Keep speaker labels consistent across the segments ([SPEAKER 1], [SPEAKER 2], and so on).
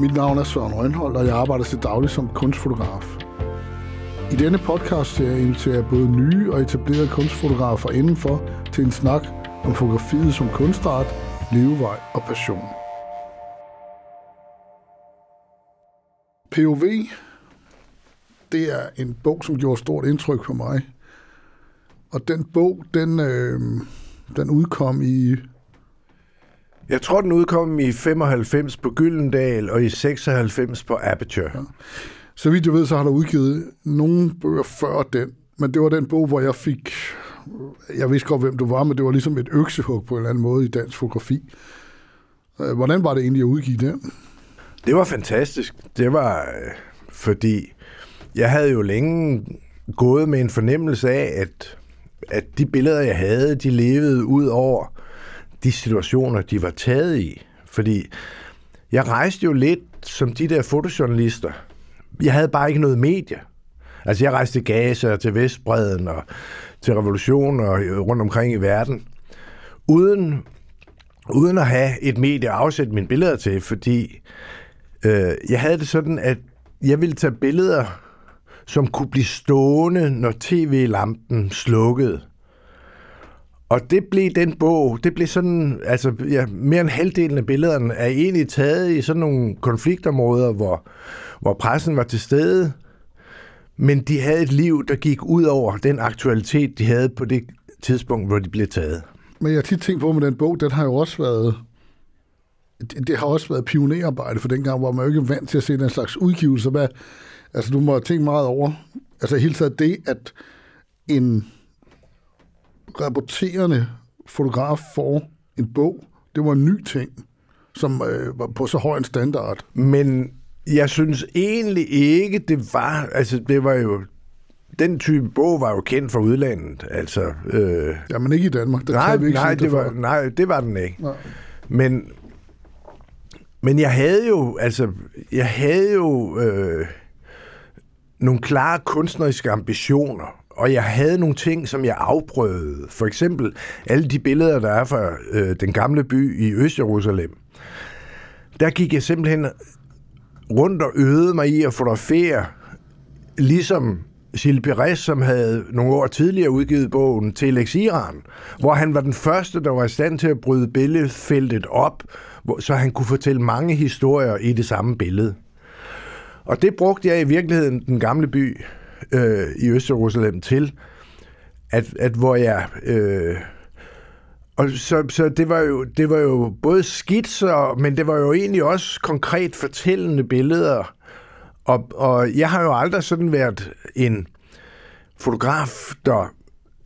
[SPEAKER 1] Mit navn er Søren Rønhold, og jeg arbejder til daglig som kunstfotograf. I denne podcast jeg inviterer jeg både nye og etablerede kunstfotografer indenfor til en snak om fotografiet som kunstart, levevej og passion. POV, det er en bog, som gjorde stort indtryk på mig. Og den bog, den, øh, den udkom i
[SPEAKER 2] jeg tror, den udkom i 95 på Gyldendal og i 96 på Aperture. Ja.
[SPEAKER 1] Så vidt jeg ved, så har der udgivet nogle bøger før den, men det var den bog, hvor jeg fik, jeg vidste godt, hvem du var, men det var ligesom et øksehug på en eller anden måde i dansk fotografi. Øh, Hvordan var det egentlig at udgive den?
[SPEAKER 2] Det var fantastisk. Det var, øh, fordi jeg havde jo længe gået med en fornemmelse af, at, at de billeder, jeg havde, de levede ud over de situationer, de var taget i. Fordi jeg rejste jo lidt som de der fotojournalister. Jeg havde bare ikke noget medie. Altså jeg rejste til Gaza og til Vestbreden og til revolutioner øh, rundt omkring i verden, uden, uden at have et medie at afsætte mine billeder til, fordi øh, jeg havde det sådan, at jeg ville tage billeder, som kunne blive stående, når tv-lampen slukkede. Og det blev den bog, det blev sådan, altså ja, mere end halvdelen af billederne er egentlig taget i sådan nogle konfliktområder, hvor, hvor pressen var til stede, men de havde et liv, der gik ud over den aktualitet, de havde på det tidspunkt, hvor de blev taget.
[SPEAKER 1] Men jeg har tit tænkt på med den bog, den har jo også været, det, det har også været pionerarbejde for dengang, hvor man jo ikke er vant til at se den slags udgivelser. Hvad, altså du må tænke meget over, altså helt taget det, at en rapporterende fotograf får en bog, det var en ny ting, som øh, var på så høj en standard.
[SPEAKER 2] Men jeg synes egentlig ikke, det var, altså det var jo, den type bog var jo kendt fra udlandet, altså. Øh,
[SPEAKER 1] Jamen ikke i Danmark, det
[SPEAKER 2] nej,
[SPEAKER 1] vi ikke
[SPEAKER 2] nej, det var, nej, det var den ikke.
[SPEAKER 1] Nej.
[SPEAKER 2] Men, men jeg havde jo, altså, jeg havde jo øh, nogle klare kunstneriske ambitioner, og jeg havde nogle ting, som jeg afprøvede. For eksempel alle de billeder, der er fra øh, den gamle by i Øst-Jerusalem. Der gik jeg simpelthen rundt og øvede mig i at fotografere, ligesom Gilles Perez, som havde nogle år tidligere udgivet bogen Telex Iran, hvor han var den første, der var i stand til at bryde billedfeltet op, så han kunne fortælle mange historier i det samme billede. Og det brugte jeg i virkeligheden den gamle by øh, i Østjerusalem til, at, at hvor jeg... Øh, og så, så det, var jo, det var jo både skitser, men det var jo egentlig også konkret fortællende billeder. Og, og jeg har jo aldrig sådan været en fotograf, der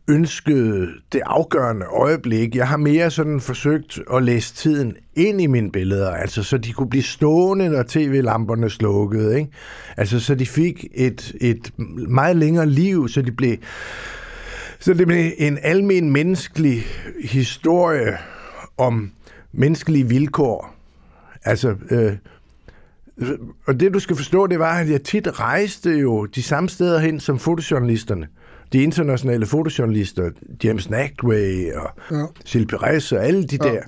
[SPEAKER 2] ønskede det afgørende øjeblik. Jeg har mere sådan forsøgt at læse tiden ind i mine billeder, altså så de kunne blive stående, når tv-lamperne slukkede. Ikke? Altså så de fik et, et meget længere liv, så de blev så det blev en almen menneskelig historie om menneskelige vilkår. Altså, øh, og det du skal forstå, det var, at jeg tit rejste jo de samme steder hen som fotojournalisterne. De internationale fotojournalister, James Nagway og
[SPEAKER 1] Ja.
[SPEAKER 2] Gilles Perez og alle de der.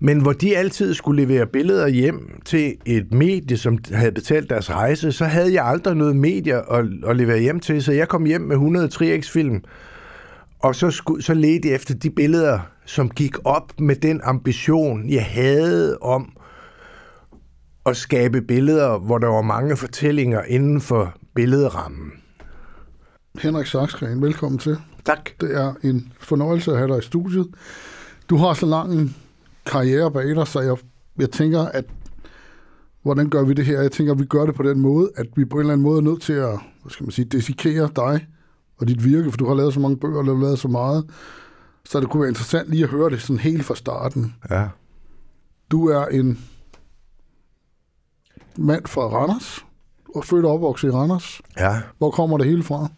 [SPEAKER 2] Men hvor de altid skulle levere billeder hjem til et medie, som havde betalt deres rejse, så havde jeg aldrig noget medie at, at levere hjem til, så jeg kom hjem med 100 3X-film, og så, skulle, så ledte jeg efter de billeder, som gik op med den ambition, jeg havde om at skabe billeder, hvor der var mange fortællinger inden for billedrammen.
[SPEAKER 1] Henrik Saksgren, velkommen til.
[SPEAKER 2] Tak.
[SPEAKER 1] Det er en fornøjelse at have dig i studiet. Du har så lang en karriere bag dig, så jeg, jeg tænker, at hvordan gør vi det her? Jeg tænker, at vi gør det på den måde, at vi på en eller anden måde er nødt til at, hvad skal man sige, desikere dig og dit virke, for du har lavet så mange bøger og du har lavet så meget. Så det kunne være interessant lige at høre det sådan helt fra starten.
[SPEAKER 2] Ja.
[SPEAKER 1] Du er en mand fra Randers, og født og opvokset i Randers.
[SPEAKER 2] Ja.
[SPEAKER 1] Hvor kommer det hele fra?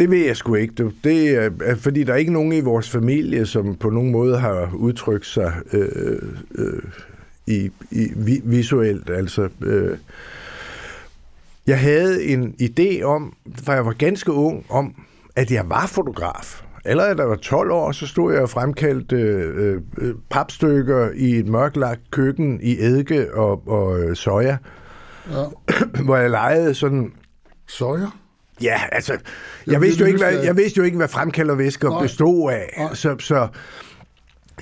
[SPEAKER 2] Det ved jeg sgu ikke. Du. Det er, er, fordi der er ikke nogen i vores familie, som på nogen måde har udtrykt sig øh, øh, i, i vi, visuelt. Altså, øh, jeg havde en idé om, fra jeg var ganske ung, om, at jeg var fotograf. allerede da jeg var 12 år, så stod jeg og fremkaldte øh, øh, papstykker i et mørklagt køkken i eddike og, og øh, soja,
[SPEAKER 1] Ja.
[SPEAKER 2] hvor jeg legede sådan...
[SPEAKER 1] Soja?
[SPEAKER 2] Ja, altså, jeg, vidste, jo ikke, hvad, jeg vidste jo ikke, hvad fremkaldervæsker
[SPEAKER 1] Nej.
[SPEAKER 2] bestod af.
[SPEAKER 1] Nej.
[SPEAKER 2] Så, så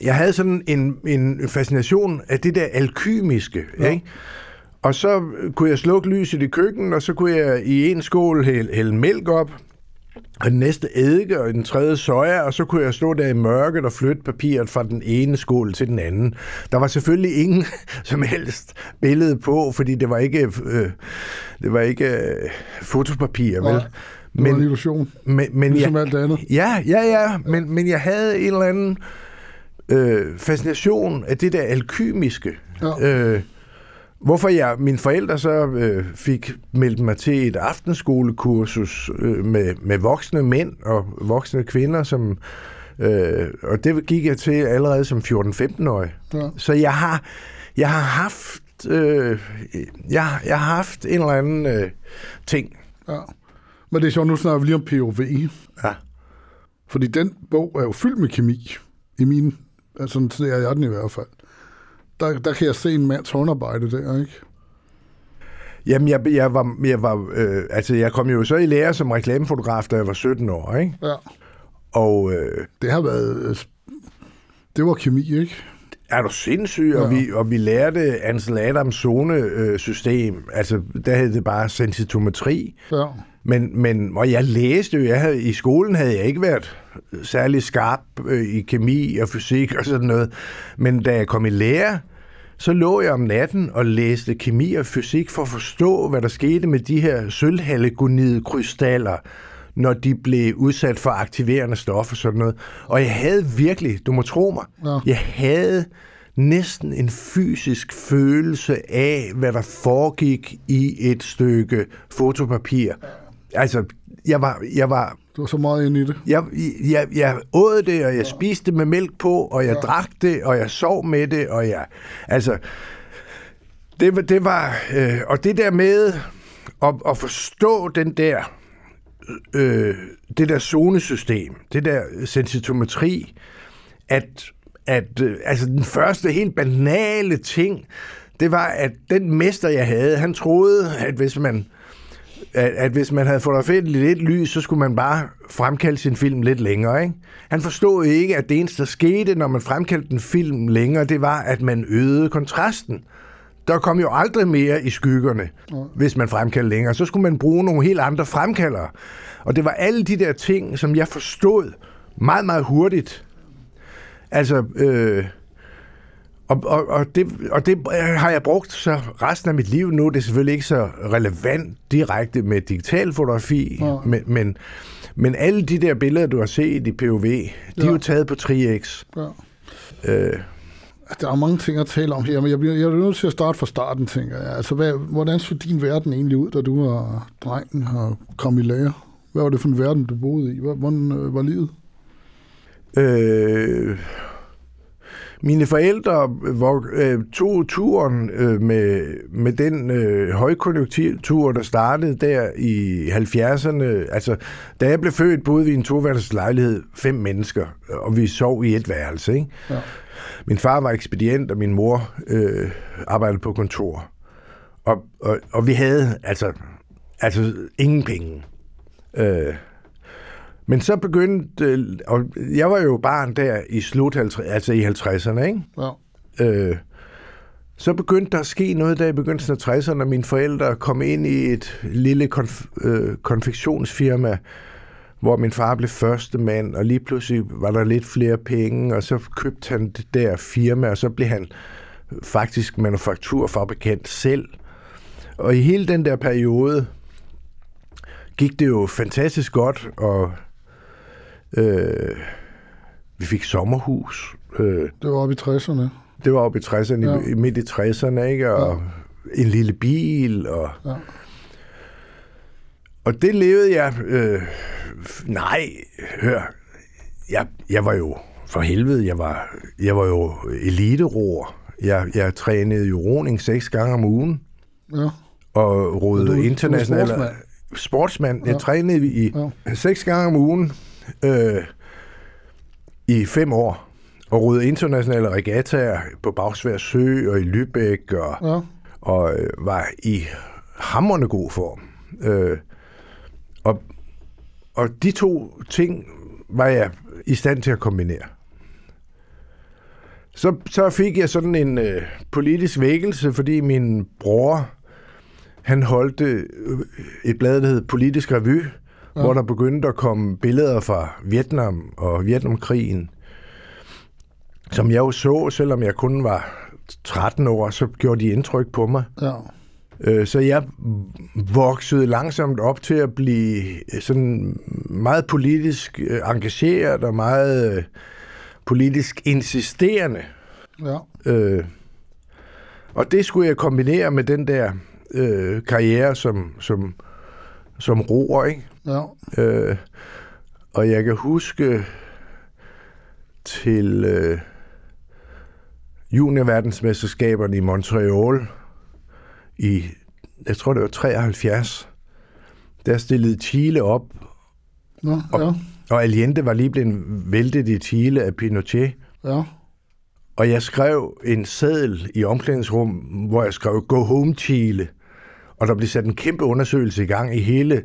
[SPEAKER 2] jeg havde sådan en, en fascination af det der alkymiske. Ja. ikke? Og så kunne jeg slukke lyset i køkkenet, og så kunne jeg i en skål hælde, hælde mælk op, og den næste eddike, og den tredje soja, og så kunne jeg stå der i mørket og flytte papiret fra den ene skål til den anden. Der var selvfølgelig ingen som helst billede på, fordi det var ikke, øh, det var ikke øh, fotopapir, vel?
[SPEAKER 1] Det var en illusion,
[SPEAKER 2] men, men
[SPEAKER 1] ligesom
[SPEAKER 2] jeg,
[SPEAKER 1] alt andet.
[SPEAKER 2] Ja, ja, ja, men, men jeg havde en eller anden øh, fascination af det der alkymiske.
[SPEAKER 1] Ja.
[SPEAKER 2] Øh, hvorfor jeg, mine forældre så øh, fik meldt mig til et aftenskolekursus øh, med, med voksne mænd og voksne kvinder, som, øh, og det gik jeg til allerede som 14-15-årig.
[SPEAKER 1] Ja.
[SPEAKER 2] Så jeg har, jeg har haft, øh, jeg, jeg har haft en eller anden øh, ting.
[SPEAKER 1] Ja. Men det er sjovt, nu snakker vi lige om POV.
[SPEAKER 2] Ja.
[SPEAKER 1] Fordi den bog er jo fyldt med kemi. I min, altså sådan ser jeg den i hvert fald. Der, der kan jeg se en mands håndarbejde der, ikke?
[SPEAKER 2] Jamen, jeg, jeg var, jeg var øh, altså, jeg kom jo så i lære som reklamefotograf, da jeg var 17 år, ikke?
[SPEAKER 1] Ja.
[SPEAKER 2] Og øh,
[SPEAKER 1] Det har været... øh, Det var kemi, ikke?
[SPEAKER 2] er du sindssyg? Ja. Og, vi, og vi lærte Ansel Adams zonesystem. Altså, der hed det bare sensitometri.
[SPEAKER 1] Ja.
[SPEAKER 2] Men, men, og jeg læste jo, jeg havde, i skolen havde jeg ikke været særlig skarp øh, i kemi og fysik og sådan noget. Men da jeg kom i lære, så lå jeg om natten og læste kemi og fysik for at forstå, hvad der skete med de her sølvhallegonidkrystaller, når de blev udsat for aktiverende stoffer og sådan noget. Og jeg havde virkelig, du må tro mig,
[SPEAKER 1] Ja.
[SPEAKER 2] jeg havde næsten en fysisk følelse af, hvad der foregik i et stykke fotopapir. Altså, jeg var, jeg var
[SPEAKER 1] Du var så meget inde i det.
[SPEAKER 2] jeg, jeg, jeg åd det, og jeg spiste det med mælk på, og jeg ja. drak det, og jeg sov med det, og jeg... Altså, det, var- det var... Øh, og det der med at, at forstå den der... Øh, det der zonesystem, det der sensitometri, at, at øh, altså den første helt banale ting, det var, at den mester, jeg havde, han troede, at hvis man at, at hvis man havde fotograferet lidt lys, så skulle man bare fremkalde sin film lidt længere. Ikke? Han forstod ikke, at det eneste, der skete, når man fremkaldte en film længere, det var, at man øgede kontrasten. Der kom jo aldrig mere i skyggerne, hvis man fremkaldte længere. Så skulle man bruge nogle helt andre fremkaldere. Og det var alle de der ting, som jeg forstod meget, meget hurtigt. Altså, øh, og, og, og, det, og det har jeg brugt så resten af mit liv nu. Det er selvfølgelig ikke så relevant direkte med digital fotografi,
[SPEAKER 1] Nej.
[SPEAKER 2] men, men, men alle de der billeder, du har set i POV, de er
[SPEAKER 1] Ja.
[SPEAKER 2] jo taget på 3X.
[SPEAKER 1] Ja.
[SPEAKER 2] Øh,
[SPEAKER 1] Der er mange ting at tale om her, men jeg bliver, jeg er nødt til at starte fra starten, tænker jeg. Altså, hvad, hvordan så din verden egentlig ud, da du var dreng og kom i lære? Hvad var det for en verden, du boede i? Hvor- Hvordan øh, var livet?
[SPEAKER 2] øh, mine forældre hvor, øh, tog turen øh, med, med den øh, højkonjunktur, der startede der i 70'erne. Altså, da jeg blev født, boede vi i en toværelses lejlighed, fem mennesker, og vi sov i et værelse. Ikke?
[SPEAKER 1] Ja.
[SPEAKER 2] Min far var ekspedient, og min mor øh, arbejdede på kontor. Og, og, og vi havde altså, altså ingen penge. Øh, men så begyndte, øh, og jeg var jo barn der i slut 50, altså i 50'erne, ikke?
[SPEAKER 1] Ja.
[SPEAKER 2] Øh, så begyndte der at ske noget der i begyndelsen af 60'erne, og mine forældre kom ind i et lille konf- øh, konfektionsfirma, hvor min far blev første mand, og lige pludselig var der lidt flere penge, og så købte han det der firma, og så blev han faktisk manufakturfabrikant selv. Og i hele den der periode gik det jo fantastisk godt, og øh, vi fik sommerhus. Øh,
[SPEAKER 1] Det var oppe i 60'erne.
[SPEAKER 2] det var oppe i 60'erne,
[SPEAKER 1] Ja.
[SPEAKER 2] midt i 60'erne, ikke? Og ja. en lille bil, og...
[SPEAKER 1] Ja.
[SPEAKER 2] Og det levede jeg... Øh, nej, hør. Jeg, jeg var jo... For helvede, jeg var, jeg var jo eliteroer. Jeg, jeg trænede jo roning seks gange om ugen,
[SPEAKER 1] Ja.
[SPEAKER 2] og rodede internationale...
[SPEAKER 1] sportsmand?
[SPEAKER 2] Sportsmand. Jeg
[SPEAKER 1] Ja.
[SPEAKER 2] trænede i
[SPEAKER 1] ja.
[SPEAKER 2] seks gange om ugen. Øh, i fem år og rydde internationale regattaer på Bagsvær Sø og i Lübeck og,
[SPEAKER 1] Ja.
[SPEAKER 2] og øh, var i hammerende god form. Øh, og, og de to ting var jeg i stand til at kombinere. Så, så fik jeg sådan en øh, politisk vækkelse, fordi min bror, han holdt øh, et blad, der hed Politisk Revy, ja. hvor der begyndte at komme billeder fra Vietnam og Vietnamkrigen, som jeg jo så, selvom jeg kun var 13 år, så gjorde de indtryk på mig.
[SPEAKER 1] Ja.
[SPEAKER 2] Øh, Så jeg voksede langsomt op til at blive sådan meget politisk øh, engageret og meget øh, politisk insisterende.
[SPEAKER 1] Ja.
[SPEAKER 2] Øh, Og det skulle jeg kombinere med den der øh, karriere som, som, som roer, ikke?
[SPEAKER 1] Ja.
[SPEAKER 2] Øh, og jeg kan huske til øh, juniorverdensmesterskaberne i Montreal i, jeg tror det var 73, der stillede Chile op,
[SPEAKER 1] Nå, ja.
[SPEAKER 2] og Allende var lige blevet væltet i Chile af Pinochet.
[SPEAKER 1] Ja.
[SPEAKER 2] Og jeg skrev en seddel i omklædningsrum, hvor jeg skrev, go home Chile. Og der blev sat en kæmpe undersøgelse i gang i hele,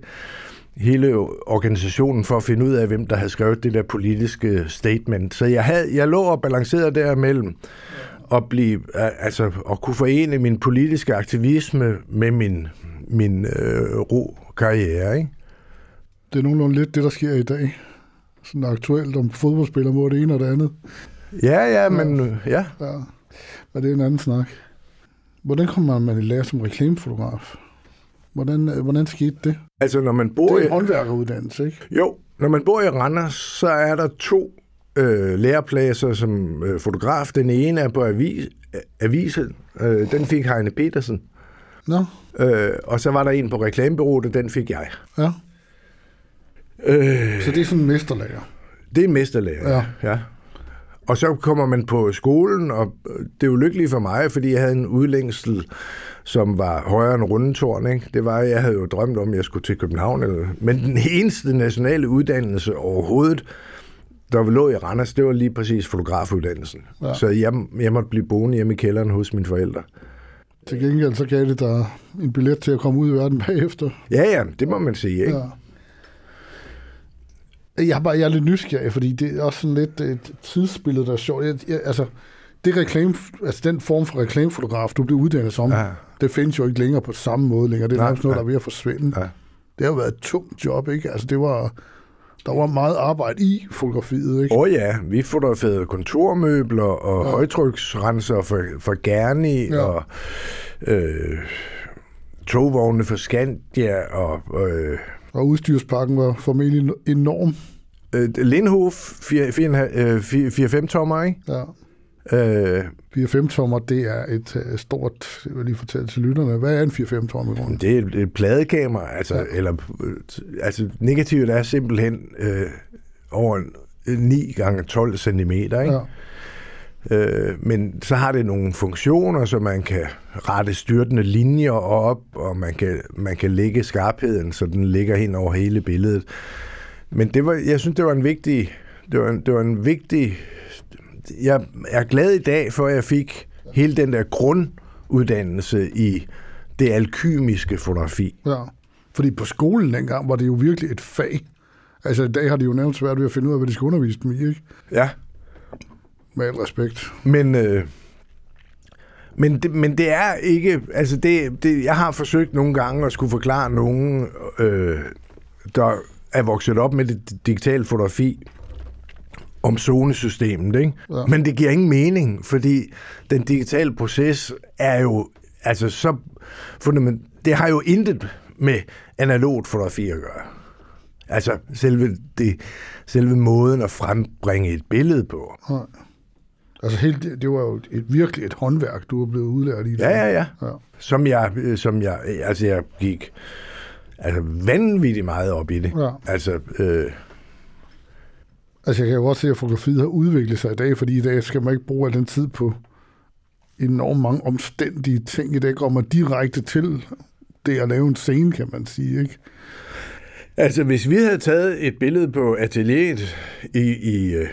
[SPEAKER 2] hele organisationen for at finde ud af, hvem der havde skrevet det der politiske statement. Så jeg, havde, jeg lå og balancerede der mellem at, blive, altså, at kunne forene min politiske aktivisme med min, min øh, ro karriere. Ikke?
[SPEAKER 1] Det er nogenlunde lidt det, der sker i dag. Sådan aktuelt om fodboldspillere må det ene og det andet.
[SPEAKER 2] Ja, ja, men øh, ja.
[SPEAKER 1] Ja. Men det er en anden snak. Hvordan kommer man i lære som reklamefotograf? Hvordan, øh, hvordan skete det?
[SPEAKER 2] Altså, når man
[SPEAKER 1] Det
[SPEAKER 2] bor
[SPEAKER 1] er
[SPEAKER 2] i...
[SPEAKER 1] en håndværkeruddannelse, ikke?
[SPEAKER 2] Jo, når man bor i Randers, så er der to øh, lærepladser som øh, fotograf. Den ene er på avis, avisen. Øh, den fik Heine Petersen.
[SPEAKER 1] Nå,
[SPEAKER 2] Øh, og så var der en på reklamebureauet, og den fik jeg.
[SPEAKER 1] ja.
[SPEAKER 2] Øh,
[SPEAKER 1] Så det er sådan en mesterlager.
[SPEAKER 2] det er mesterlærer.
[SPEAKER 1] Ja.
[SPEAKER 2] ja. Og så kommer man på skolen, og det er jo lykkeligt for mig, fordi jeg havde en udlængsel, som var højere end Rundetårn. Ikke? Det var, jeg havde jo drømt om, at jeg skulle til København. Eller, men den eneste nationale uddannelse overhovedet, der lå i Randers, det var lige præcis fotografuddannelsen.
[SPEAKER 1] Ja.
[SPEAKER 2] Så jeg, jeg måtte blive boende hjemme i kælderen hos mine forældre.
[SPEAKER 1] Til gengæld så gav det dig en billet til at komme ud i verden bagefter.
[SPEAKER 2] Ja, ja, det må man sige. Ikke?
[SPEAKER 1] Ja. Jeg er, bare, jeg er lidt nysgerrig, fordi det er også sådan lidt et tidsbillede, der er sjovt. Jeg, jeg, altså, det reklame, altså den form for reklamefotograf, du blev uddannet som,
[SPEAKER 2] Ja.
[SPEAKER 1] det findes jo ikke længere på samme måde længere. Det er nærmest noget, der er ved at forsvinde.
[SPEAKER 2] Ja.
[SPEAKER 1] Det har jo været et tungt job, ikke? Altså, det var, der var meget arbejde i fotografiet, ikke?
[SPEAKER 2] Åh oh, ja, vi fotograferede kontormøbler og ja. højtryksrenser for, for Gerni
[SPEAKER 1] Ja.
[SPEAKER 2] ja. og øh, togvogne for Skandia og øh,
[SPEAKER 1] Og udstyrspakken var formentlig enorm.
[SPEAKER 2] øh, Lindhof 4-5 tommer, ikke?
[SPEAKER 1] Ja.
[SPEAKER 2] Øh,
[SPEAKER 1] 4-5 tommer, det er et øh, stort, jeg vil lige fortælle til lytterne, hvad er en 4-5 tommer i grunden?
[SPEAKER 2] det er et, et pladekamera, altså,
[SPEAKER 1] Ja.
[SPEAKER 2] eller, øh, altså negativet er simpelthen øh, over en- 9 gange 12 cm, ikke?
[SPEAKER 1] Ja.
[SPEAKER 2] Øh, men så har det nogle funktioner, så man kan rette styrtende linjer op, og man kan, man kan lægge skarpheden, så den ligger hen over hele billedet. Men det var, jeg synes, det var en vigtig, det var en, det var en vigtig, jeg er glad i dag, for jeg fik hele den der grunduddannelse i det alkymiske fotografi.
[SPEAKER 1] Ja, fordi på skolen dengang var det jo virkelig et fag. Altså i dag har de jo nærmest svært ved at finde ud af, hvad de skal undervise dem i, ikke?
[SPEAKER 2] Ja,
[SPEAKER 1] Med al respekt.
[SPEAKER 2] Men, øh, men, det, men det er ikke... Altså, det, det, jeg har forsøgt nogle gange at skulle forklare nogen, øh, der er vokset op med det digitale fotografi, om zonesystemet, ikke?
[SPEAKER 1] Ja.
[SPEAKER 2] Ja. Men det giver ingen mening, fordi den digitale proces er jo altså så fundament, det har jo intet med analogt fotografi at gøre. Altså selve, det, selve måden at frembringe et billede på.
[SPEAKER 1] Nej. Altså helt, det var jo et, virkelig et håndværk, du er blevet udlært i.
[SPEAKER 2] Ja, ja, ja.
[SPEAKER 1] ja.
[SPEAKER 2] Som jeg, som jeg, altså jeg gik altså vanvittigt meget op i det.
[SPEAKER 1] Ja.
[SPEAKER 2] Altså, øh,
[SPEAKER 1] Altså jeg kan jo godt se, at fotografiet har udviklet sig i dag, fordi i dag skal man ikke bruge al den tid på enormt mange omstændige ting. I dag man direkte til det at lave en scene, kan man sige, ikke?
[SPEAKER 2] altså hvis vi havde taget et billede på atelieret i, i, øh,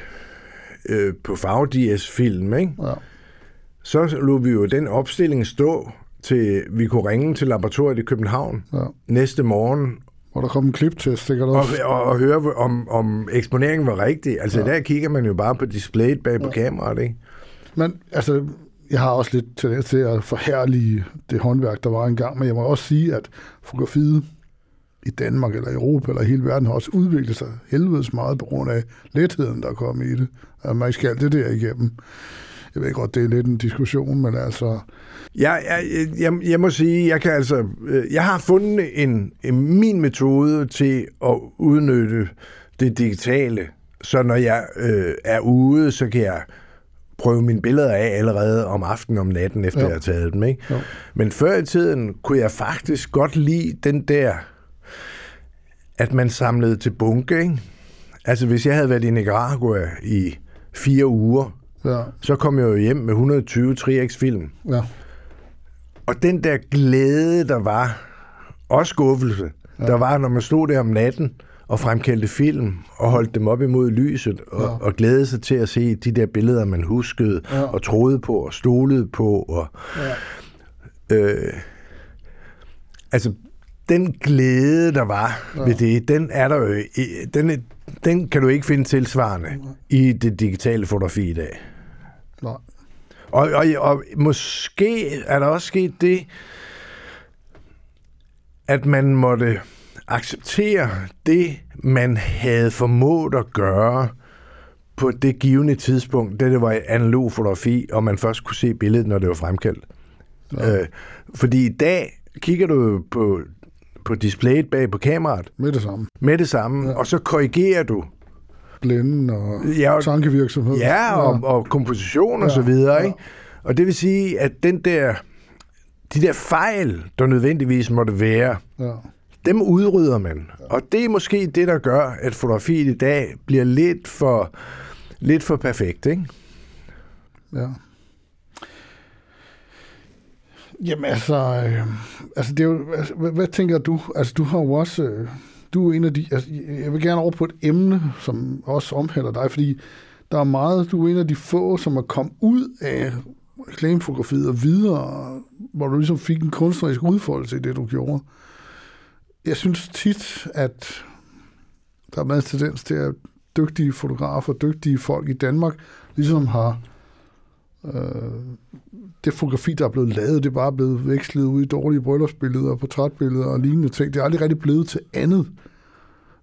[SPEAKER 2] øh, på Fagdias film, ikke?
[SPEAKER 1] Ja.
[SPEAKER 2] så lå vi jo den opstilling stå, til vi kunne ringe til laboratoriet i København
[SPEAKER 1] ja.
[SPEAKER 2] næste morgen
[SPEAKER 1] Hvor der kom en kliptest, sikkert
[SPEAKER 2] og,
[SPEAKER 1] også.
[SPEAKER 2] og, og høre, om, om eksponeringen var rigtig. Altså,
[SPEAKER 1] Ja.
[SPEAKER 2] ja. der kigger man jo bare på displayet bag på kameraet, ikke?
[SPEAKER 1] Men altså, jeg har også lidt tendens til at forhærlige det håndværk, der var engang, men jeg må også sige, at fotografiet i Danmark eller Europa eller hele verden har også udviklet sig helvedes meget på grund af letheden, der er kommet i det. At man ikke skal alt det der igennem. Jeg ved godt, det er lidt en diskussion, men altså,
[SPEAKER 2] Jeg, jeg, jeg, jeg må sige, jeg kan altså, øh, jeg har fundet en, en min metode til at udnytte det digitale, så når jeg øh, er ude, så kan jeg prøve mine billeder af allerede om aftenen om natten, efter
[SPEAKER 1] Jo.
[SPEAKER 2] jo. jeg har taget dem. Ikke?
[SPEAKER 1] Jo.
[SPEAKER 2] Men før i tiden kunne jeg faktisk godt lide den der, at man samlede til bunke. Ikke? Altså hvis jeg havde været i Nicaragua i fire uger,
[SPEAKER 1] ja,
[SPEAKER 2] så kom jeg jo hjem med 120 3x-film.
[SPEAKER 1] ja,
[SPEAKER 2] Og den der glæde, der var, og skuffelse, ja. der var, når man stod der om natten og fremkaldte film og holdt dem op imod lyset og,
[SPEAKER 1] Ja.
[SPEAKER 2] ja. og glædede sig til at se de der billeder, man huskede
[SPEAKER 1] Ja.
[SPEAKER 2] ja. og troede på og stolede på. Og,
[SPEAKER 1] ja.
[SPEAKER 2] øh, altså, den glæde, der var
[SPEAKER 1] Ja.
[SPEAKER 2] ja. ved det, den er der jo, den, den kan du ikke finde tilsvarende i det digitale fotografi i dag. Og, og, og måske er der også sket det, at man måtte acceptere det, man havde formået at gøre på det givende tidspunkt, det, det var analog fotografi, og man først kunne se billedet, når det var fremkaldt.
[SPEAKER 1] Ja.
[SPEAKER 2] Øh, fordi i dag kigger du på, på displayet bag på kameraet
[SPEAKER 1] Med det samme.
[SPEAKER 2] med det samme,
[SPEAKER 1] ja.
[SPEAKER 2] og så korrigerer du
[SPEAKER 1] Blænden og
[SPEAKER 2] Ja, og-
[SPEAKER 1] tankevirksomhed.
[SPEAKER 2] Ja, og, og komposition og
[SPEAKER 1] Ja,
[SPEAKER 2] så videre,
[SPEAKER 1] ja.
[SPEAKER 2] ikke? Og det vil sige, at den der, de der fejl, der nødvendigvis måtte være,
[SPEAKER 1] Ja.
[SPEAKER 2] dem udrydder man. Og det er måske det, der gør, at fotografiet i dag bliver lidt for, lidt for perfekt, ikke?
[SPEAKER 1] Ja. Jamen altså, øh, altså det er jo, altså, hvad, hvad tænker du? Altså du har jo også, øh, du er en af de, altså, jeg vil gerne over på et emne, som også omhandler dig, fordi der er meget, du er en af de få, som er kommet ud af reklamefotografiet og videre, hvor du ligesom fik en kunstnerisk udfoldelse i det, du gjorde. Jeg synes tit, at der er meget tendens til, at dygtige fotografer, dygtige folk i Danmark, ligesom har øh, det fotografi, der er blevet lavet, det er bare blevet vekslet ud i dårlige bryllupsbilleder, portrætbilleder og lignende ting. Det er aldrig rigtig blevet til andet.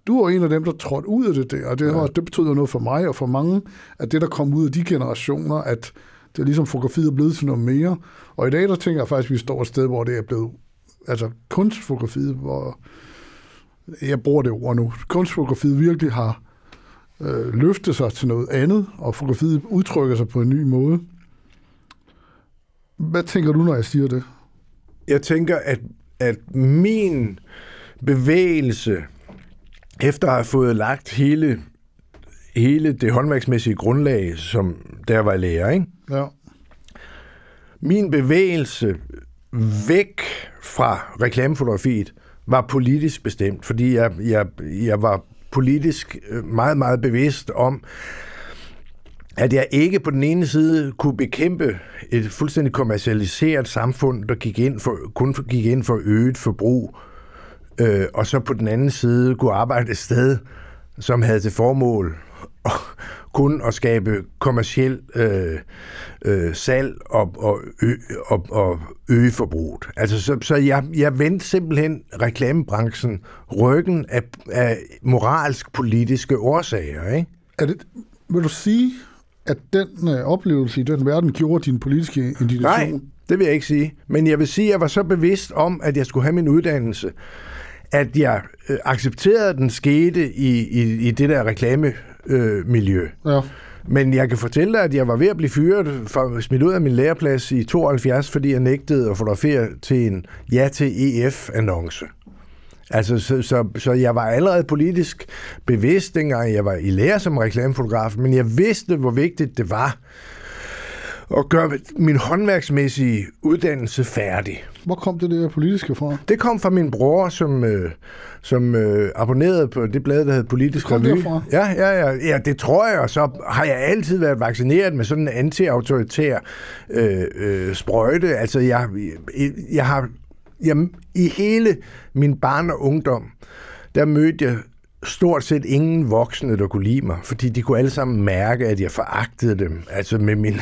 [SPEAKER 1] Du var en af dem, der trådte ud af det der, og det, var, det betød jo noget for mig og for mange, at det, der kom ud af de generationer, at det er ligesom fotografiet er blevet til noget mere. Og i dag, der tænker jeg faktisk, at vi står et sted, hvor det er blevet, altså kunstfotografiet, hvor jeg bruger det ord nu, kunstfotografiet virkelig har øh, løftet sig til noget andet, og fotografiet udtrykker sig på en ny måde. Hvad tænker du, når jeg siger det?
[SPEAKER 2] Jeg tænker, at, at min bevægelse, efter at have fået lagt hele, hele det håndværksmæssige grundlag, som der var lærer, ikke?
[SPEAKER 1] Ja,
[SPEAKER 2] min bevægelse væk fra reklamefotografiet var politisk bestemt, fordi jeg, jeg, jeg var politisk meget, meget bevidst om, at jeg ikke på den ene side kunne bekæmpe et fuldstændig kommercialiseret samfund, der gik ind for, kun gik ind for øget forbrug, øh, og så på den anden side kunne arbejde et sted, som havde til formål kun at skabe kommersiel øh, øh, salg og, og, ø, og, og øge forbruget. Altså, så, så jeg, jeg vendte simpelthen reklamebranchen ryggen af, af moralsk-politiske årsager. Ikke?
[SPEAKER 1] er det, vil du sige, at den øh, oplevelse i den verden gjorde din politiske indignation?
[SPEAKER 2] Nej, det vil jeg ikke sige. Men jeg vil sige, at jeg var så bevidst om, at jeg skulle have min uddannelse, at jeg øh, accepterede, at den skete i, i, i det der reklamemiljø. Øh, miljø.
[SPEAKER 1] Ja,
[SPEAKER 2] Men jeg kan fortælle dig, at jeg var ved at blive fyret, for, smidt ud af min læreplads i 72, fordi jeg nægtede at fotografere til en ja til EF-annonce. Altså, så, så, så jeg var allerede politisk bevidst, dengang jeg var i lære som reklamefotograf, men jeg vidste, hvor vigtigt det var og gøre min håndværksmæssige uddannelse færdig.
[SPEAKER 1] Hvor kom det der politiske fra?
[SPEAKER 2] Det kom fra min bror, som, øh, som øh, abonnerede på det blad, der hed Politisk Revy.
[SPEAKER 1] derfra?
[SPEAKER 2] Ja, ja, ja, ja, det tror jeg, og så har jeg altid været vaccineret med sådan en anti-autoritær øh, øh, sprøjte. Altså, jeg, jeg, jeg har Jamen, i hele min barn og ungdom, der mødte jeg stort set ingen voksne, der kunne lide mig, fordi de kunne alle sammen mærke, at jeg foragtede dem. Altså med min,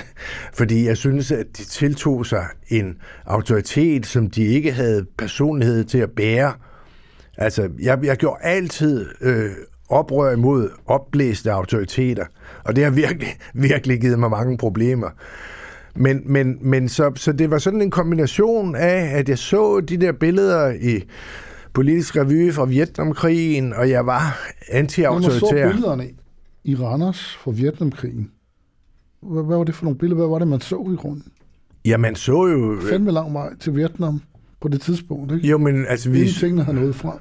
[SPEAKER 2] fordi jeg synes, at de tiltog sig en autoritet, som de ikke havde personlighed til at bære. Altså, jeg, jeg gjorde altid øh, oprør imod opblæste autoriteter, og det har virkelig, virkelig givet mig mange problemer. Men, men, men så, så det var sådan en kombination af, at jeg så de der billeder i politisk revy fra Vietnamkrigen, og jeg var
[SPEAKER 1] Når man så
[SPEAKER 2] anti-autoritær.
[SPEAKER 1] billederne i Randers fra Vietnamkrigen, hvad, hvad var det for nogle billeder? Hvad var det, man så i grunden?
[SPEAKER 2] Ja, man så jo...
[SPEAKER 1] Fandme lang vej til Vietnam på det tidspunkt, ikke?
[SPEAKER 2] Jo, men altså, vi,
[SPEAKER 1] Inden tingene har nået frem.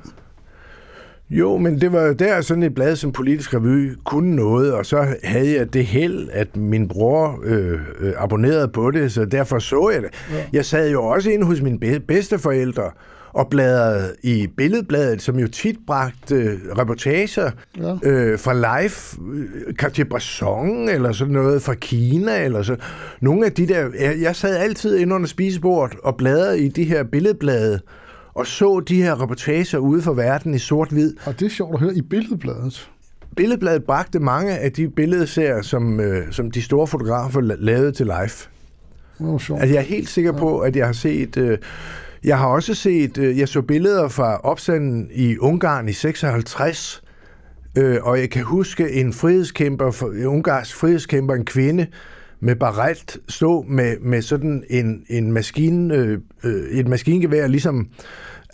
[SPEAKER 2] Jo, men det var jo der sådan et blad som Politisk Revy kunne noget, og så havde jeg det held, at min bror øh, øh, abonnerede på det, så derfor så jeg det. Ja. Jeg sad jo også inde hos mine be- bedsteforældre og bladrede i Billedbladet, som jo tit bragte øh, reportager
[SPEAKER 1] Ja.
[SPEAKER 2] øh, fra live, øh, Cartier-Bresson eller sådan noget fra Kina, eller så. Nogle af de der, jeg, jeg sad altid inde under spisebordet og bladrede i de her billedblade, og så de her reportager ude for verden i sort-hvid.
[SPEAKER 1] Og det er sjovt at høre i billedbladet.
[SPEAKER 2] Billedbladet bragte mange af de billedserier, som, øh, som de store fotografer la- lavede til live.
[SPEAKER 1] Var sjovt.
[SPEAKER 2] Altså, jeg er helt sikker på, at jeg har set... Øh, jeg har også set... Øh, jeg så billeder fra opstanden i Ungarn i 56, øh, og jeg kan huske en frihedskæmper, en ungarsk frihedskæmper, en kvinde, med baret stå med, med sådan en, en maskine, øh, øh, et maskingevær, ligesom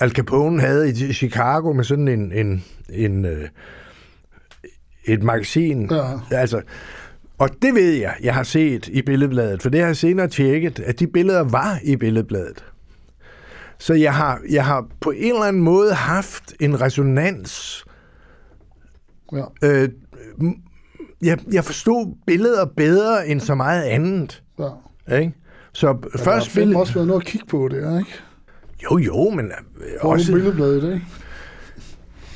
[SPEAKER 2] Al Capone havde i Chicago med sådan en, en, en øh, et magasin.
[SPEAKER 1] Ja.
[SPEAKER 2] Altså, og det ved jeg, jeg har set i billedbladet, for det har jeg senere tjekket, at de billeder var i billedbladet. Så jeg har, jeg har på en eller anden måde haft en resonans.
[SPEAKER 1] Ja.
[SPEAKER 2] Øh, jeg, jeg forstod billeder bedre end så meget andet.
[SPEAKER 1] ja.
[SPEAKER 2] Ikke? Så
[SPEAKER 1] Ja,
[SPEAKER 2] først
[SPEAKER 1] der har også været noget at kigge på det, ikke?
[SPEAKER 2] Jo, jo, men øh,
[SPEAKER 1] Hvor også...
[SPEAKER 2] også...
[SPEAKER 1] billedbladet i dag.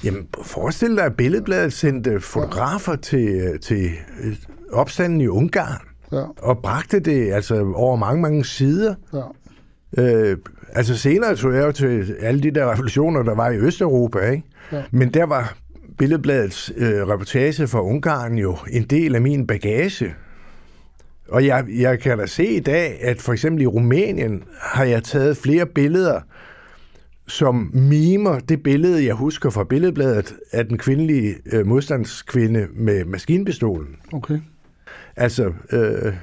[SPEAKER 2] Jamen, forestil dig, at Billedbladet sendte fotografer til, til øh, opstanden i Ungarn,
[SPEAKER 1] Ja,
[SPEAKER 2] og bragte det altså over mange, mange sider.
[SPEAKER 1] ja.
[SPEAKER 2] Øh, altså senere tog jeg jo til alle de der revolutioner, der var i Østeuropa, ikke?
[SPEAKER 1] Ja.
[SPEAKER 2] Men der var Billedbladets øh, reportage fra Ungarn jo en del af min bagage. Og jeg, jeg kan da se i dag, at for eksempel i Rumænien har jeg taget flere billeder, som mimer det billede, jeg husker fra Billedbladet af den kvindelige øh, modstandskvinde med maskinpistolen.
[SPEAKER 1] Okay.
[SPEAKER 2] Altså, øh,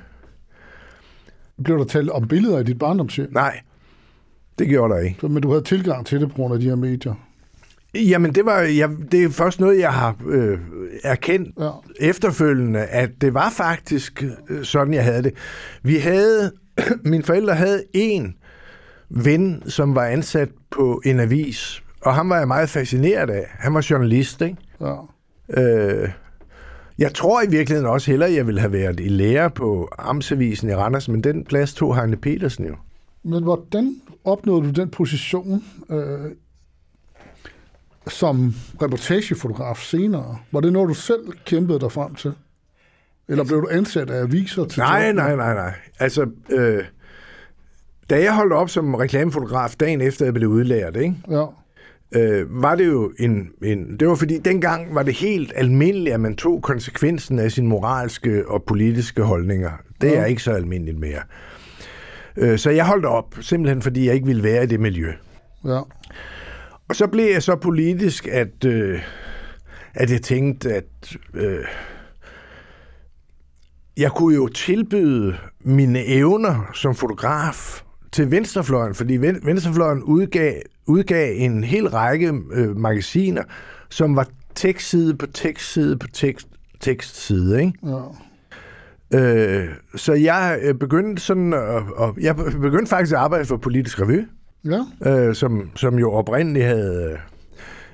[SPEAKER 1] Blev der talt om billeder i dit barndomshjem?
[SPEAKER 2] nej, det gjorde der ikke.
[SPEAKER 1] Så- Men du havde tilgang til det på grund af de her medier?
[SPEAKER 2] Jamen, det, var, jeg, det er først noget, jeg har øh, erkendt
[SPEAKER 1] Ja.
[SPEAKER 2] efterfølgende, at det var faktisk øh, sådan, jeg havde det. Vi havde, mine forældre havde en ven, som var ansat på en avis, og ham var jeg meget fascineret af. Han var journalist, ikke?
[SPEAKER 1] Ja.
[SPEAKER 2] Øh, jeg tror i virkeligheden også hellere, jeg ville have været i lærer på Amtsavisen i Randers, men den plads tog Heine Petersen jo.
[SPEAKER 1] Men hvordan opnåede du den position øh, som reportagefotograf senere? Var det noget, du selv kæmpede dig frem til? Eller blev du ansat af aviser til
[SPEAKER 2] Nej,
[SPEAKER 1] jobbet?
[SPEAKER 2] nej, nej, nej. Altså, øh, da jeg holdt op som reklamefotograf dagen efter, jeg blev udlært, ikke?
[SPEAKER 1] Ja,
[SPEAKER 2] øh, var det jo en, en... Det var fordi, dengang var det helt almindeligt, at man tog konsekvensen af sine moralske og politiske holdninger. Det er
[SPEAKER 1] Ja.
[SPEAKER 2] ikke så almindeligt mere. Øh, så jeg holdt op, simpelthen fordi jeg ikke ville være i det miljø.
[SPEAKER 1] ja,
[SPEAKER 2] Og så blev jeg så politisk, at, øh, at jeg tænkte, at øh, jeg kunne jo tilbyde mine evner som fotograf til venstrefløjen, fordi ven- venstrefløjen udgav, udgav en hel række øh, magasiner, som var tekstside på tekstside på tekst, tekstside, ikke?
[SPEAKER 1] ja.
[SPEAKER 2] Øh, så jeg øh, begyndte sådan, at, og jeg begyndte faktisk at arbejde for Politisk Revy,
[SPEAKER 1] Ja,
[SPEAKER 2] øh, som, som jo oprindeligt havde... Øh,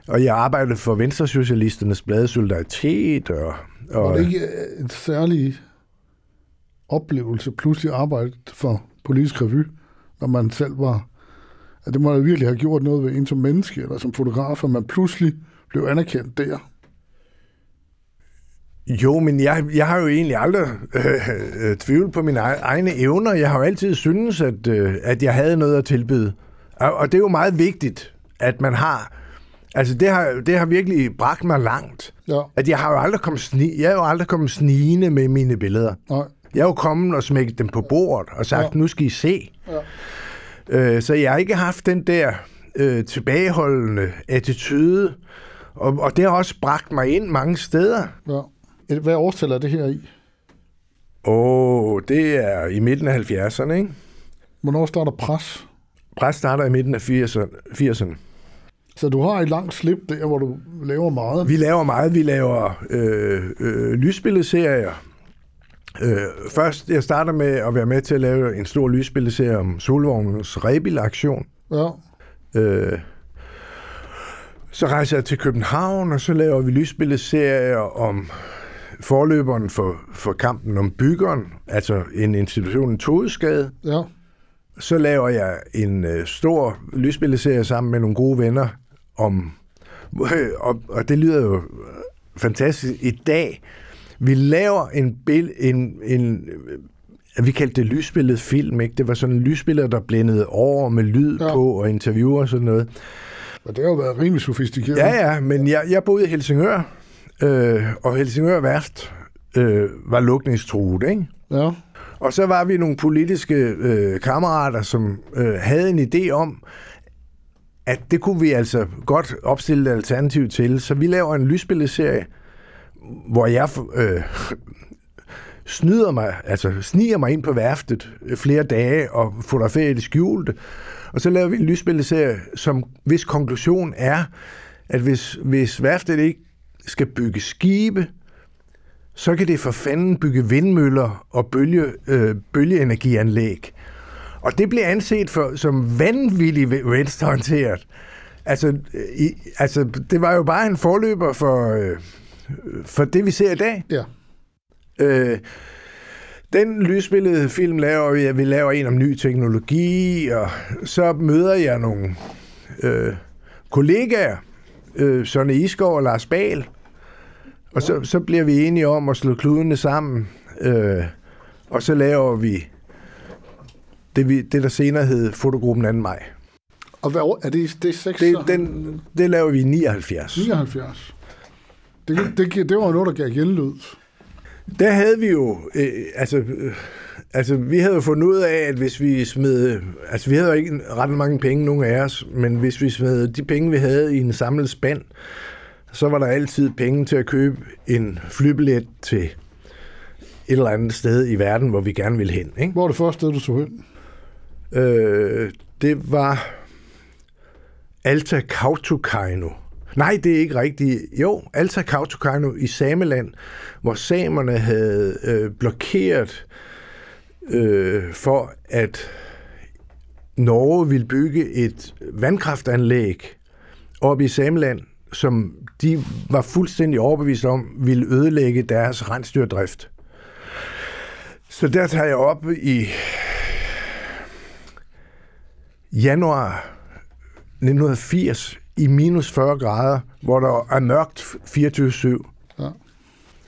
[SPEAKER 2] og jeg arbejdede for Venstresocialisternes blad Solidaritet, og, og
[SPEAKER 1] var det ikke øh, en særlig oplevelse pludselig arbejde for politisk revy, når man selv var... At det må da virkelig have gjort noget ved en som menneske, eller som fotograf, at man pludselig blev anerkendt der.
[SPEAKER 2] Jo, men jeg, jeg har jo egentlig aldrig øh, øh, tvivlet på mine egne evner. Jeg har jo altid syntes, at, øh, at jeg havde noget at tilbyde. Og, og det er jo meget vigtigt, at man har... Altså, det har, det har virkelig bragt mig langt.
[SPEAKER 1] Ja.
[SPEAKER 2] At jeg har jo aldrig kommet, sni, jeg er jo aldrig kommet snigende med mine billeder.
[SPEAKER 1] Nej.
[SPEAKER 2] Jeg er jo kommet og smækket dem på bordet og sagt,
[SPEAKER 1] Ja.
[SPEAKER 2] nu skal I se.
[SPEAKER 1] Ja.
[SPEAKER 2] Øh, så jeg har ikke haft den der øh, tilbageholdende attitude, og, og det har også bragt mig ind mange steder.
[SPEAKER 1] ja. Hvad årstal er det her i?
[SPEAKER 2] Åh, det er i midten af 70'erne, ikke?
[SPEAKER 1] Hvornår starter pres?
[SPEAKER 2] Pres starter i midten af 80'erne. 80'erne.
[SPEAKER 1] Så du har et langt slip der, hvor du laver meget.
[SPEAKER 2] Vi laver meget. Vi laver øh, øh, lysbilledserier. Øh, først, jeg starter med at være med til at lave en stor lysbilleserie om Solvognens rebilaktion.
[SPEAKER 1] Ja.
[SPEAKER 2] Øh, så rejser jeg til København, og så laver vi lysbilledserier om forløberen for, for kampen om byggeren, altså en institution i Todesgade.
[SPEAKER 1] Ja.
[SPEAKER 2] Så laver jeg en øh, stor lysbilleserie sammen med nogle gode venner om, og, og det lyder jo øh, fantastisk i dag. Vi laver en, bil, en, en øh, vi kaldte det lysbilledet film, ikke? Det var sådan en lysbillede, der blændede over med lyd
[SPEAKER 1] ja.
[SPEAKER 2] på og interviewer og sådan noget.
[SPEAKER 1] Og det har jo været rimelig sofistikeret.
[SPEAKER 2] Ja, ja, men jeg, jeg boede i Helsingør, øh, og Helsingør Værft øh, var lukningstruet, ikke?
[SPEAKER 1] Ja.
[SPEAKER 2] Og så var vi nogle politiske øh, kammerater, som øh, havde en idé om, at det kunne vi altså godt opstille et alternativ til. Så vi laver en lysbilleserie, hvor jeg øh, snyder mig, altså sniger mig ind på værftet flere dage og fotograferer det skjulte. Og så laver vi en lysbilleserie, som hvis konklusion er, at hvis, hvis værftet ikke skal bygge skibe, så kan det for fanden bygge vindmøller og bølge, øh, bølgeenergianlæg. Og det bliver anset for, som vanvittigt venstreorienteret. Altså, øh, i, altså, det var jo bare en forløber for, øh, for det, vi ser i dag.
[SPEAKER 1] Ja.
[SPEAKER 2] Øh, den lysbillede film laver vi, vi laver en om ny teknologi, og så møder jeg nogle øh, kollegaer, øh, Sonne Isgaard og Lars Bahl, og så, så bliver vi enige om at slå kludene sammen, øh, og så laver vi det, vi, det der senere hed Fotogruppen 2. maj.
[SPEAKER 1] Og hvad år, er det, det er 6,
[SPEAKER 2] Det, den, det laver vi i 79.
[SPEAKER 1] 79. Det, det, det var noget, der gav genlyd.
[SPEAKER 2] Der havde vi jo, øh, altså, øh, altså, vi havde jo fundet ud af, at hvis vi smed, altså vi havde jo ikke ret mange penge, nogen af os, men hvis vi smed de penge, vi havde i en samlet spand, så var der altid penge til at købe en flybillet til et eller andet sted i verden, hvor vi gerne ville hen. Ikke?
[SPEAKER 1] Hvor var det første sted, du så hen?
[SPEAKER 2] Øh, det var Alta Kautokeino. Nej, det er ikke rigtigt. Jo, Alta Kautokeino i Sameland, hvor samerne havde øh, blokeret øh, for, at Norge ville bygge et vandkraftanlæg op i Sameland, som de var fuldstændig overbevist om ville ødelægge deres rensdyrdrift. Så der tager jeg op i januar 1980 i minus 40 grader, hvor der er mørkt 24-7.
[SPEAKER 1] Ja.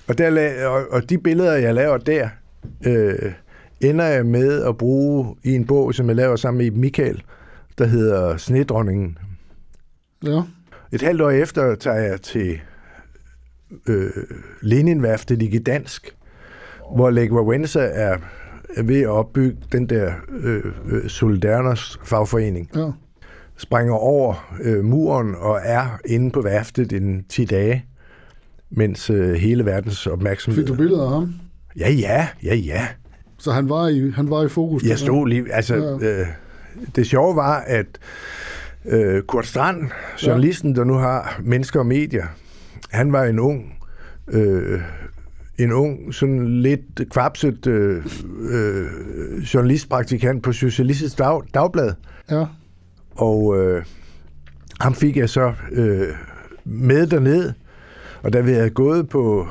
[SPEAKER 2] Og, der, og, og de billeder, jeg laver der, øh, ender jeg med at bruge i en bog, som jeg laver sammen med Michael, der hedder Snedronningen.
[SPEAKER 1] Ja.
[SPEAKER 2] Et halvt år efter tager jeg til øh, Leninværftet i Gdansk, hvor Lech Wałęsa er, er ved at opbygge den der øh, øh, Solidarnos fagforening.
[SPEAKER 1] Ja.
[SPEAKER 2] Springer over øh, muren og er inde på værftet en 10 dage, mens øh, hele verdens opmærksomhed...
[SPEAKER 1] Fik du billeder af ham?
[SPEAKER 2] Ja, ja, ja, ja.
[SPEAKER 1] Så han var i, han var i fokus.
[SPEAKER 2] Jeg stod lige... Altså,
[SPEAKER 1] Ja.
[SPEAKER 2] øh, det sjove var, at øh, Kurt Strand, journalisten, der nu har Mennesker og Medier, han var en ung... Øh, en ung, sådan lidt kvapset øh, øh, journalistpraktikant på Socialistisk Dag, Dagblad.
[SPEAKER 1] Ja.
[SPEAKER 2] Og øh, ham fik jeg så øh, med derned, og da vi havde gået på,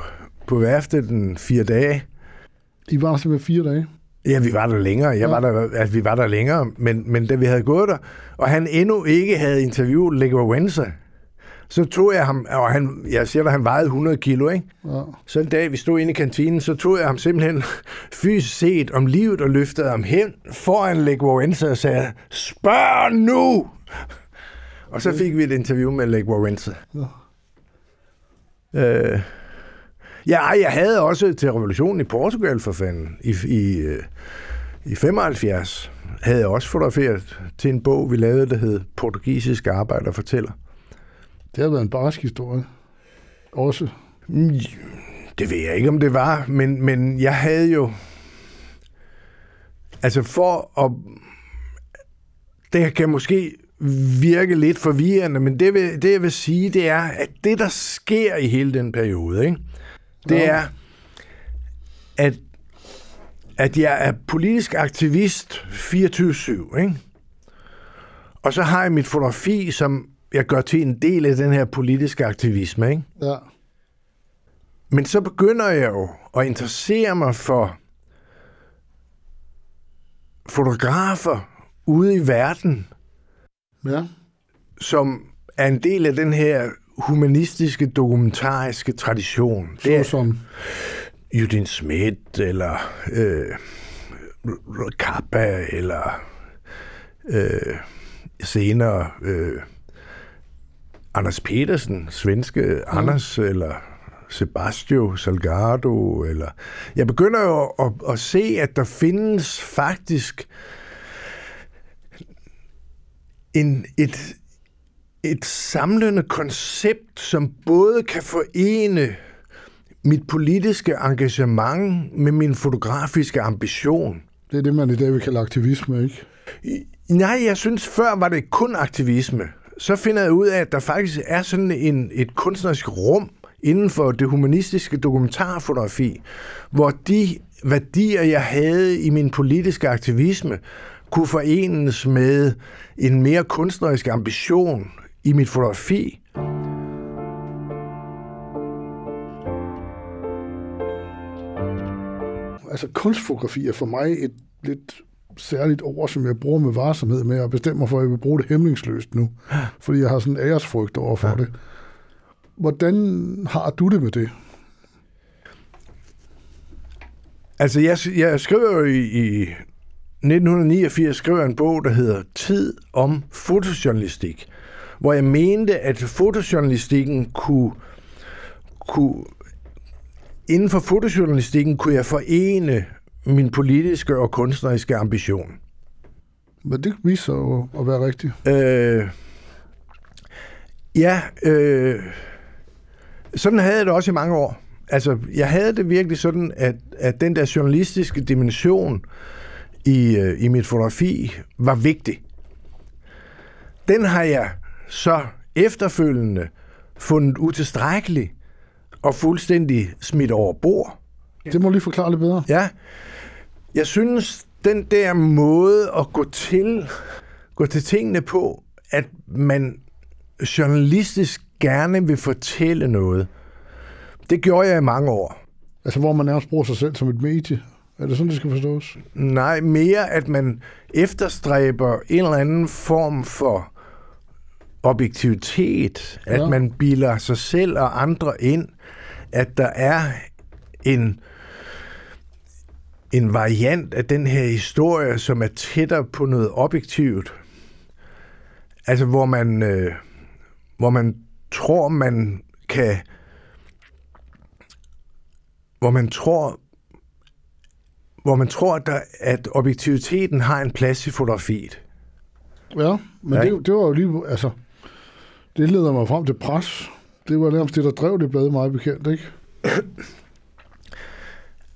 [SPEAKER 2] på værftet den fire dage,
[SPEAKER 1] I var simpelthen fire dage.
[SPEAKER 2] Ja, vi var der længere. Jeg
[SPEAKER 1] Ja.
[SPEAKER 2] var der, altså, vi var der længere, men, men da vi havde gået der, og han endnu ikke havde interviewet Lego Wenza, så tog jeg ham, og han, jeg siger dig, han vejede 100 kilo, ikke?
[SPEAKER 1] Ja.
[SPEAKER 2] Så en dag, vi stod inde i kantinen, så tog jeg ham simpelthen fysisk set om livet og løftede ham hen foran Lego Wenza og sagde, spørg nu! Og så fik vi et interview med Lego Wenza.
[SPEAKER 1] Ja.
[SPEAKER 2] Øh, ja, jeg havde også til revolutionen i Portugal for fanden, i, i, øh, i 75, havde jeg også fotograferet til en bog, vi lavede, der hed Portugisiske arbejder fortæller.
[SPEAKER 1] Det har været en barsk historie. Også.
[SPEAKER 2] Mm, Det ved jeg ikke, om det var, men, men jeg havde jo... Altså for at... Det kan måske virke lidt forvirrende, men det, vil, det jeg vil sige, det er, at det, der sker i hele den periode, ikke? Det er, at, at jeg er politisk aktivist 24-7, ikke? Og så har jeg mit fotografi, som jeg gør til en del af den her politiske aktivisme, ikke?
[SPEAKER 1] Ja.
[SPEAKER 2] Men så begynder jeg jo at interessere mig for fotografer ude i verden,
[SPEAKER 1] Ja.
[SPEAKER 2] som er en del af den her humanistiske, dokumentariske tradition. Det er
[SPEAKER 1] Såsom.
[SPEAKER 2] Judin Schmidt, eller øh, Kappa, eller øh, senere øh, Anders Petersen, svenske mm. Anders, eller Sebastio Salgado, eller... Jeg begynder jo at, at se, at der findes faktisk en, et, et samlende koncept, som både kan forene mit politiske engagement med min fotografiske ambition.
[SPEAKER 1] Det er det, man i dag vil kalde aktivisme, ikke?
[SPEAKER 2] Nej, jeg synes, før var det kun aktivisme. Så finder jeg ud af, at der faktisk er sådan en, et kunstnerisk rum inden for det humanistiske dokumentarfotografi, hvor de værdier, jeg havde i min politiske aktivisme, kunne forenes med en mere kunstnerisk ambition i mit fotografi.
[SPEAKER 1] Altså kunstfotografi er for mig et lidt særligt ord, som jeg bruger med varsomhed med at bestemme mig for, at jeg vil bruge det hæmningsløst nu. Fordi jeg har sådan en æresfrygt over for ja. det. Hvordan har du det med det?
[SPEAKER 2] Altså, jeg, jeg skriver jo i, i 1989 skrev jeg en bog, der hedder Tid om fotojournalistik, hvor jeg mente, at fotojournalistikken kunne, kunne inden for fotojournalistikken kunne jeg forene min politiske og kunstneriske ambition.
[SPEAKER 1] Men det viser sig at være rigtigt.
[SPEAKER 2] Øh, ja, øh, sådan havde jeg det også i mange år. Altså, jeg havde det virkelig sådan, at, at den der journalistiske dimension i, øh, i mit fotografi var vigtig. Den har jeg så efterfølgende fundet utilstrækkelig og fuldstændig smidt over bord.
[SPEAKER 1] Det må lige forklare lidt bedre.
[SPEAKER 2] Ja, jeg synes, den der måde at gå til, gå til tingene på, at man journalistisk gerne vil fortælle noget, det gjorde jeg i mange år.
[SPEAKER 1] Altså, hvor man nærmest bruger sig selv som et medie. Er det sådan, det skal forstås?
[SPEAKER 2] Nej, mere at man efterstræber en eller anden form for objektivitet, at
[SPEAKER 1] Ja.
[SPEAKER 2] man bilder sig selv og andre ind, at der er en en variant af den her historie, som er tættere på noget objektivt. Altså, hvor man, øh, hvor man tror, man kan... Hvor man tror, hvor man tror, at, der, at objektiviteten har en plads i fotografiet.
[SPEAKER 1] Ja, men
[SPEAKER 2] Ja.
[SPEAKER 1] det, det var jo lige... Altså, det leder mig frem til pres. Det var nærmest det, der drev det blad meget bekendt, ikke?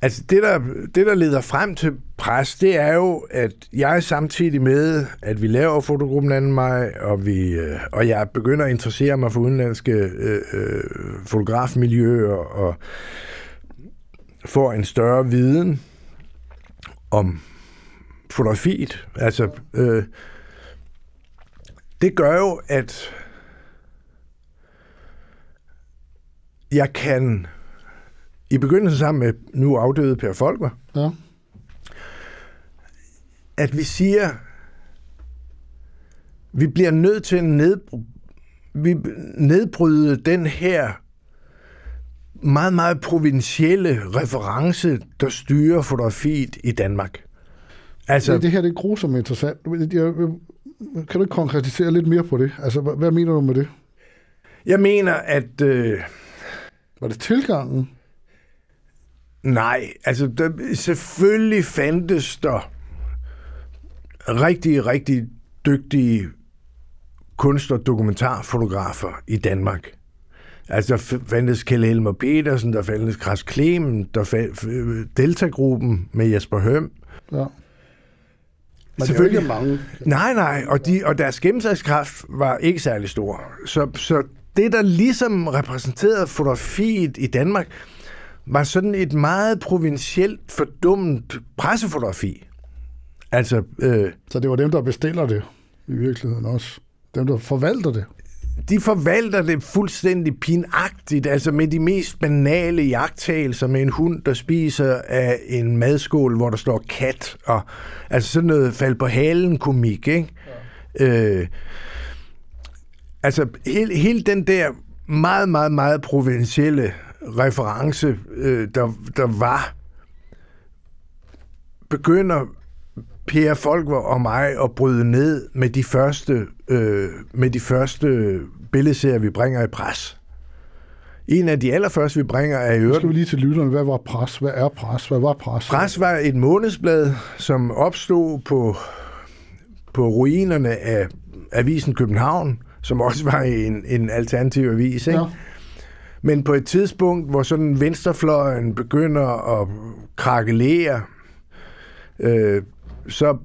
[SPEAKER 2] Altså det der, det, der leder frem til pres, det er jo, at jeg samtidig med, at vi laver fotogruppen anden maj, og, vi, øh, og jeg begynder at interessere mig for udenlandske øh, øh, fotografmiljøer, og får en større viden om fotografiet. Altså, øh, det gør jo, at jeg kan i begyndelsen sammen med nu afdøde Per Folker,
[SPEAKER 1] Ja.
[SPEAKER 2] at vi siger, vi bliver nødt til at nedbryde, vi nedbryde den her meget, meget provincielle reference, der styrer fotografiet i Danmark. Altså,
[SPEAKER 1] Det, det her det er grusomt interessant. Jeg, kan du ikke konkretisere lidt mere på det? Altså, hvad, hvad mener du med det?
[SPEAKER 2] jeg mener, at... Øh,
[SPEAKER 1] Var det tilgangen?
[SPEAKER 2] nej, altså der, selvfølgelig fandtes der rigtig, rigtig dygtige kunst- og dokumentarfotografer i Danmark. Altså, der fandtes Kjell Helmer Petersen, der fandtes Kras Klemen, der fa- f- Delta-gruppen med Jesper Høm.
[SPEAKER 1] Ja. Men det er
[SPEAKER 2] Selvfølgelig.
[SPEAKER 1] ikke mange.
[SPEAKER 2] Nej, nej, og, de, og deres gennemslagskraft var ikke særlig stor. Så, så det, der ligesom repræsenterede fotografiet i Danmark, var sådan et meget provincielt, fordummet pressefotografi. Altså, øh,
[SPEAKER 1] Så det var dem, der bestiller det i virkeligheden også. Dem, der forvalter det.
[SPEAKER 2] de forvalter det fuldstændig pinagtigt, altså med de mest banale jagttagelser med en hund, der spiser af en madskål, hvor der står kat, og altså sådan noget fald på halen komik, ikke? Ja. Øh, altså hele, hele den der meget, meget, meget provincielle reference, øh, der, der var, begynder Per Folker og mig at bryde ned med de første, øh, med de første billedserier, vi bringer i pres. En af de allerførste, vi bringer, er i øvrigt
[SPEAKER 1] skal vi lige til lytterne. Hvad var pres? Hvad er pres? Hvad var pres?
[SPEAKER 2] Pres var et månedsblad, som opstod på, på ruinerne af Avisen København, som også var en, en alternativ avis. Ikke?
[SPEAKER 1] Ja.
[SPEAKER 2] Men på et tidspunkt, hvor sådan venstrefløjen begynder at krakelere, øh, så,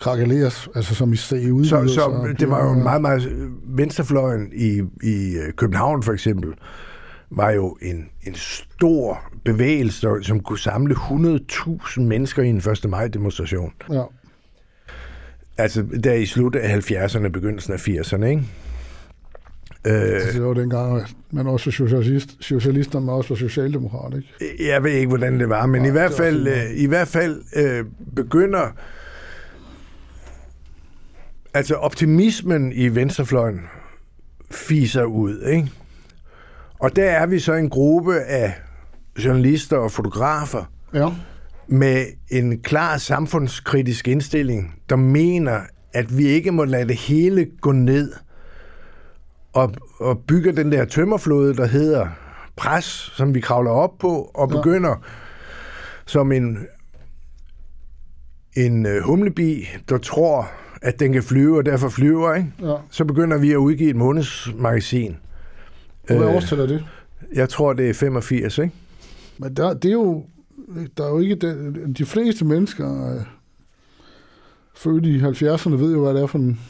[SPEAKER 1] Krakeleres, altså som i se ud.
[SPEAKER 2] så, så det var jo en meget, meget... Venstrefløjen i, i øh, København for eksempel, var jo en, en stor bevægelse, som kunne samle 100.000 mennesker i en 1. maj-demonstration.
[SPEAKER 1] Ja.
[SPEAKER 2] Altså der i slut af 70'erne, begyndelsen af 80'erne, ikke? Øh,
[SPEAKER 1] Altså, det var dengang, at man også var socialist, socialister, men også var socialdemokrat, ikke?
[SPEAKER 2] jeg ved ikke, hvordan det var, men
[SPEAKER 1] Nej,
[SPEAKER 2] i hvert fald, øh, i hvert fald øh, begynder altså optimismen i venstrefløjen fiser ud, ikke? Og der er vi så en gruppe af journalister og fotografer,
[SPEAKER 1] Ja.
[SPEAKER 2] Med en klar samfundskritisk indstilling, der mener, at vi ikke må lade det hele gå ned og, og bygger den der tømmerflåde, der hedder pres, som vi kravler op på, og
[SPEAKER 1] Ja.
[SPEAKER 2] begynder som en, en øh, humlebi, der tror, at den kan flyve, og derfor flyver, ikke?
[SPEAKER 1] ja.
[SPEAKER 2] så begynder vi at udgive et månedsmagasin.
[SPEAKER 1] Hvad
[SPEAKER 2] Øh,
[SPEAKER 1] årstal er det?
[SPEAKER 2] Jeg tror, det er 85, ikke?
[SPEAKER 1] Men der, det er jo, der er jo ikke, de, de fleste mennesker, øh, født i 70'erne, ved jo, hvad det er for en,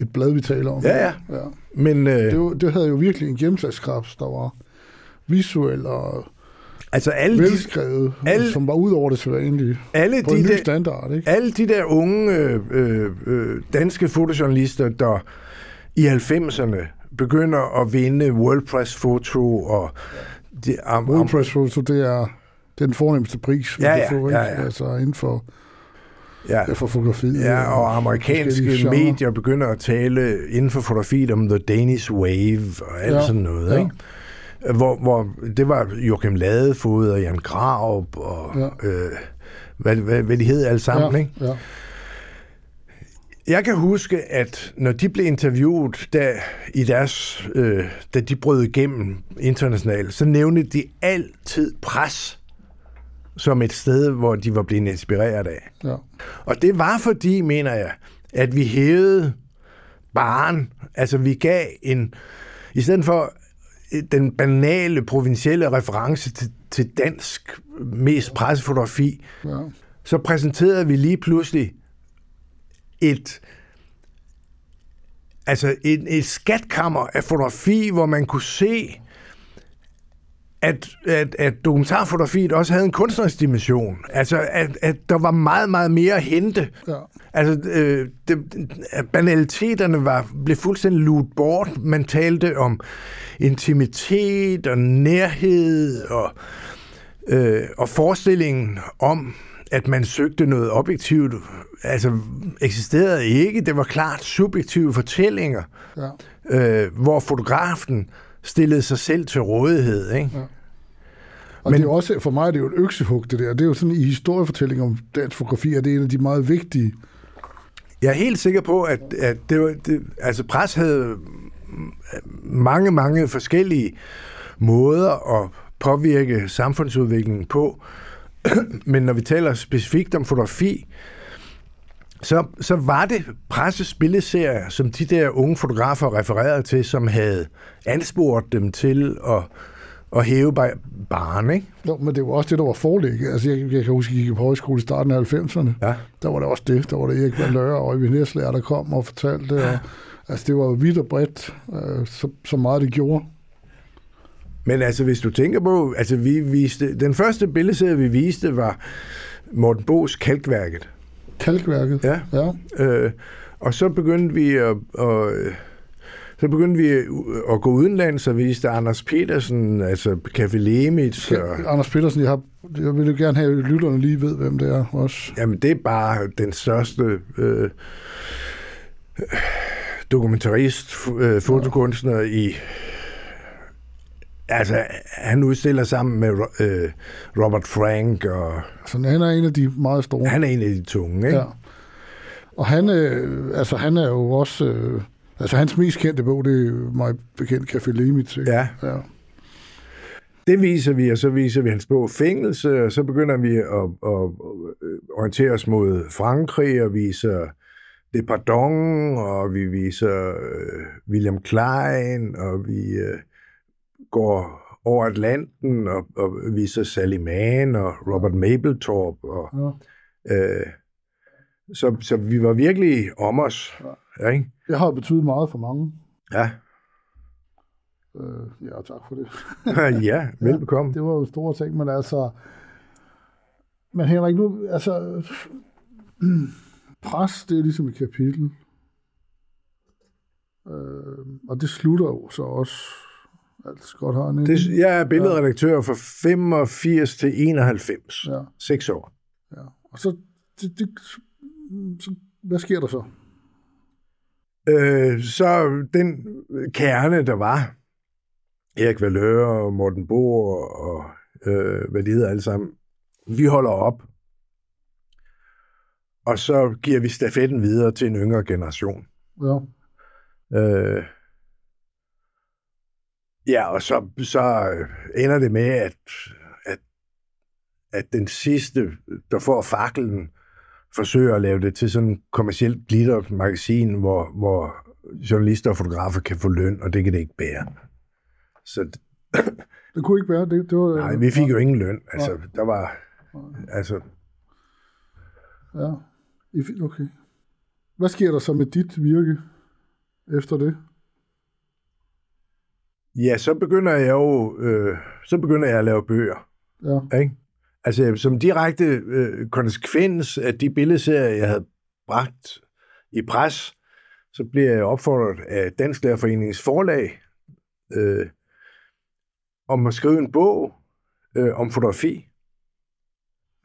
[SPEAKER 1] et blad, vi taler om.
[SPEAKER 2] Ja, ja.
[SPEAKER 1] ja.
[SPEAKER 2] Men øh,
[SPEAKER 1] Det, det havde jo virkelig en gennemslagskraft, der var visuel og
[SPEAKER 2] altså alle de,
[SPEAKER 1] velskrevet,
[SPEAKER 2] alle-
[SPEAKER 1] som var ud over det sædvanlige.
[SPEAKER 2] alle
[SPEAKER 1] På en
[SPEAKER 2] de
[SPEAKER 1] ny
[SPEAKER 2] der,
[SPEAKER 1] standard, ikke?
[SPEAKER 2] alle de der unge øh, øh, øh, danske fotojournalister, der i 90'erne begynder at vinde World Press Foto og de, am,
[SPEAKER 1] World
[SPEAKER 2] am,
[SPEAKER 1] Press Photo, det er, det er den fornemmeste pris, man
[SPEAKER 2] Ja,
[SPEAKER 1] kan
[SPEAKER 2] ja,
[SPEAKER 1] få, ikke?
[SPEAKER 2] ja, ja.
[SPEAKER 1] Altså inden for,
[SPEAKER 2] ja,
[SPEAKER 1] for fotografiet.
[SPEAKER 2] ja, og amerikanske medier begynder at tale inden for fotografiet om The Danish Wave og alt
[SPEAKER 1] Ja,
[SPEAKER 2] sådan noget.
[SPEAKER 1] ja.
[SPEAKER 2] Ikke? Hvor, hvor det var Joachim Ladefod og Jan Graup og
[SPEAKER 1] Ja.
[SPEAKER 2] øh, hvad, hvad, hvad de hed alle sammen.
[SPEAKER 1] ja,
[SPEAKER 2] Ikke?
[SPEAKER 1] ja.
[SPEAKER 2] Jeg kan huske, at når de blev interviewet der i deres, øh, da de brød igennem internationalt, så nævnte de altid pres som et sted, hvor de var blevet inspireret af.
[SPEAKER 1] ja.
[SPEAKER 2] Og det var fordi, mener jeg, at vi hævede baren. Altså vi gav en, i stedet for den banale, provincielle reference til, til dansk mest pressefotografi,
[SPEAKER 1] ja.
[SPEAKER 2] så præsenterede vi lige pludselig et altså et, et skatkammer af fotografi, hvor man kunne se at, at, at dokumentarfotografiet også havde en kunstnerisk dimension. Altså, at, at der var meget, meget mere at hente.
[SPEAKER 1] Ja.
[SPEAKER 2] Altså, øh, det, banaliteterne var, blev fuldstændig luet bort. Man talte om intimitet og nærhed og, øh, og forestillingen om, at man søgte noget objektivt, altså eksisterede ikke. Det var klart subjektive fortællinger,
[SPEAKER 1] Ja.
[SPEAKER 2] øh, hvor fotografen stillede sig selv til rådighed. Ikke?
[SPEAKER 1] Ja. Og Men, det er også, for mig er det jo et øksehug, det der. Det er jo sådan i historiefortælling om dansk fotografi, at det er en af de meget vigtige.
[SPEAKER 2] Jeg er helt sikker på, at, at det var, det, altså pres havde mange, mange forskellige måder at påvirke samfundsudviklingen på. Men når vi taler specifikt om fotografi, så, så var det presses billedserier, som de der unge fotografer refererede til, som havde ansporet dem til at, at hæve bar- baren, ikke?
[SPEAKER 1] Jo, men det var også det, der var forlæg. Altså, jeg, jeg kan huske, at jeg gik på højskole i starten af 90'erne.
[SPEAKER 2] Ja.
[SPEAKER 1] Der var det også det. Der var det Erik Van Løre og Øjvind Næsler, der kom og fortalte det. Og, altså, det var jo vidt og bredt, øh, så, så meget det gjorde.
[SPEAKER 2] Men altså, hvis du tænker på, altså vi viste, den første billedserie, vi viste, var Morten Bo's Kalkværket.
[SPEAKER 1] Kalkværket.
[SPEAKER 2] Ja.
[SPEAKER 1] ja.
[SPEAKER 2] Øh, og så begyndte vi at, at så begyndte vi at gå udenlands og viste Anders Petersen, altså Café Lemits. Og,
[SPEAKER 1] Anders Petersen, jeg, har, jeg vil jo gerne have, at lytterne lige ved, hvem det er også.
[SPEAKER 2] jamen, det er bare den største øh, dokumentarist, øh, fotokunstner i... Altså, han udstiller sammen med øh, Robert Frank, og
[SPEAKER 1] Så han er en af de meget store.
[SPEAKER 2] han er en af de tunge, ikke?
[SPEAKER 1] Ja. Og han, øh, altså, han er jo også... Øh, altså, hans mest kendte bog, det er mig bekendt Café Limit. Ikke?
[SPEAKER 2] Ja.
[SPEAKER 1] ja.
[SPEAKER 2] Det viser vi, og så viser vi hans bog Fængelse, og så begynder vi at, at, at orientere os mod Frankrig, og viser Det Pardon, og vi viser øh, William Klein, og vi øh, går over Atlanten og, og viser Sally Mann og Robert Mapplethorpe. Og,
[SPEAKER 1] ja.
[SPEAKER 2] øh, så, så vi var virkelig om os. Ja. Ikke?
[SPEAKER 1] Det har betydet meget for mange.
[SPEAKER 2] Ja.
[SPEAKER 1] Øh, ja, tak for det.
[SPEAKER 2] ja, velbekomme.
[SPEAKER 1] Det var jo store ting, men altså... Men Henrik, nu, altså... Pres, det er ligesom et kapitel. Øh, og det slutter jo så også alt godt har han, ikke?
[SPEAKER 2] Det, jeg er billedredaktør fra 85 til 91.
[SPEAKER 1] Ja.
[SPEAKER 2] Seks år.
[SPEAKER 1] Ja. Og så, det, det, så, hvad sker der så?
[SPEAKER 2] Øh, så den kerne, der var, Erik Valøre og Morten Bohr og øh, hvad de hedder alle sammen, vi holder op. Og så giver vi stafetten videre til en yngre generation.
[SPEAKER 1] Ja.
[SPEAKER 2] Øh, ja, og så, så ender det med, at, at, at den sidste, der får faklen, forsøger at lave det til sådan en kommersielt glitteret magasin, hvor, hvor journalister og fotografer kan få løn, og det kan det ikke bære. Så
[SPEAKER 1] Det kunne ikke være. Det, det var,
[SPEAKER 2] nej, vi fik jo ingen løn. Altså, der var... Altså,
[SPEAKER 1] Ja. Okay. Hvad sker der så med dit virke efter det?
[SPEAKER 2] Ja, så begynder jeg jo... Øh, så begynder jeg at lave bøger.
[SPEAKER 1] Ja.
[SPEAKER 2] Ikke? Altså, som direkte øh, konsekvens af de billedserier, jeg havde bragt i pres, så bliver jeg opfordret af Dansk Lærerforeningens forlag øh, om at skrive en bog øh, om fotografi.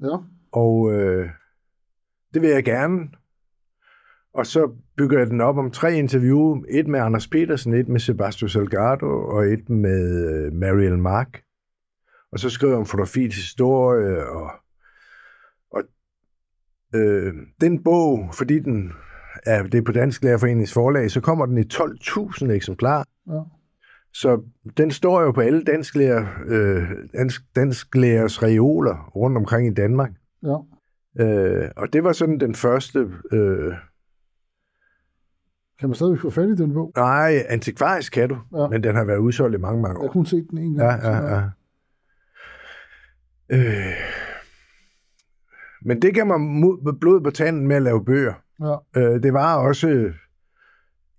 [SPEAKER 1] Ja.
[SPEAKER 2] Og øh, det vil jeg gerne. Og så bygger jeg den op om tre interview. Et med Anders Petersen, et med Sebastian Salgado og et med øh, Mariel Mark. Og så skriver jeg om fotografiets historie. Og, og øh, den bog, fordi den er, det er på Dansk Lærerforeningens forlag, så kommer den i 12.000 eksemplarer.
[SPEAKER 1] Ja.
[SPEAKER 2] Så den står jo på alle dansklærer, øh, dansk, dansklærers reoler rundt omkring i Danmark.
[SPEAKER 1] Ja.
[SPEAKER 2] Øh, og det var sådan den første, øh,
[SPEAKER 1] Kan man stadig få fat i den bog?
[SPEAKER 2] nej, antikvarisk kan du,
[SPEAKER 1] Ja.
[SPEAKER 2] ja. men den har været udsolgt i mange, mange
[SPEAKER 1] Jeg
[SPEAKER 2] år.
[SPEAKER 1] har kun set den en
[SPEAKER 2] Ja,
[SPEAKER 1] gang.
[SPEAKER 2] ja, ja. Øh, men det gav mig mod, blod på tanden med at lave bøger.
[SPEAKER 1] ja.
[SPEAKER 2] Øh, det var også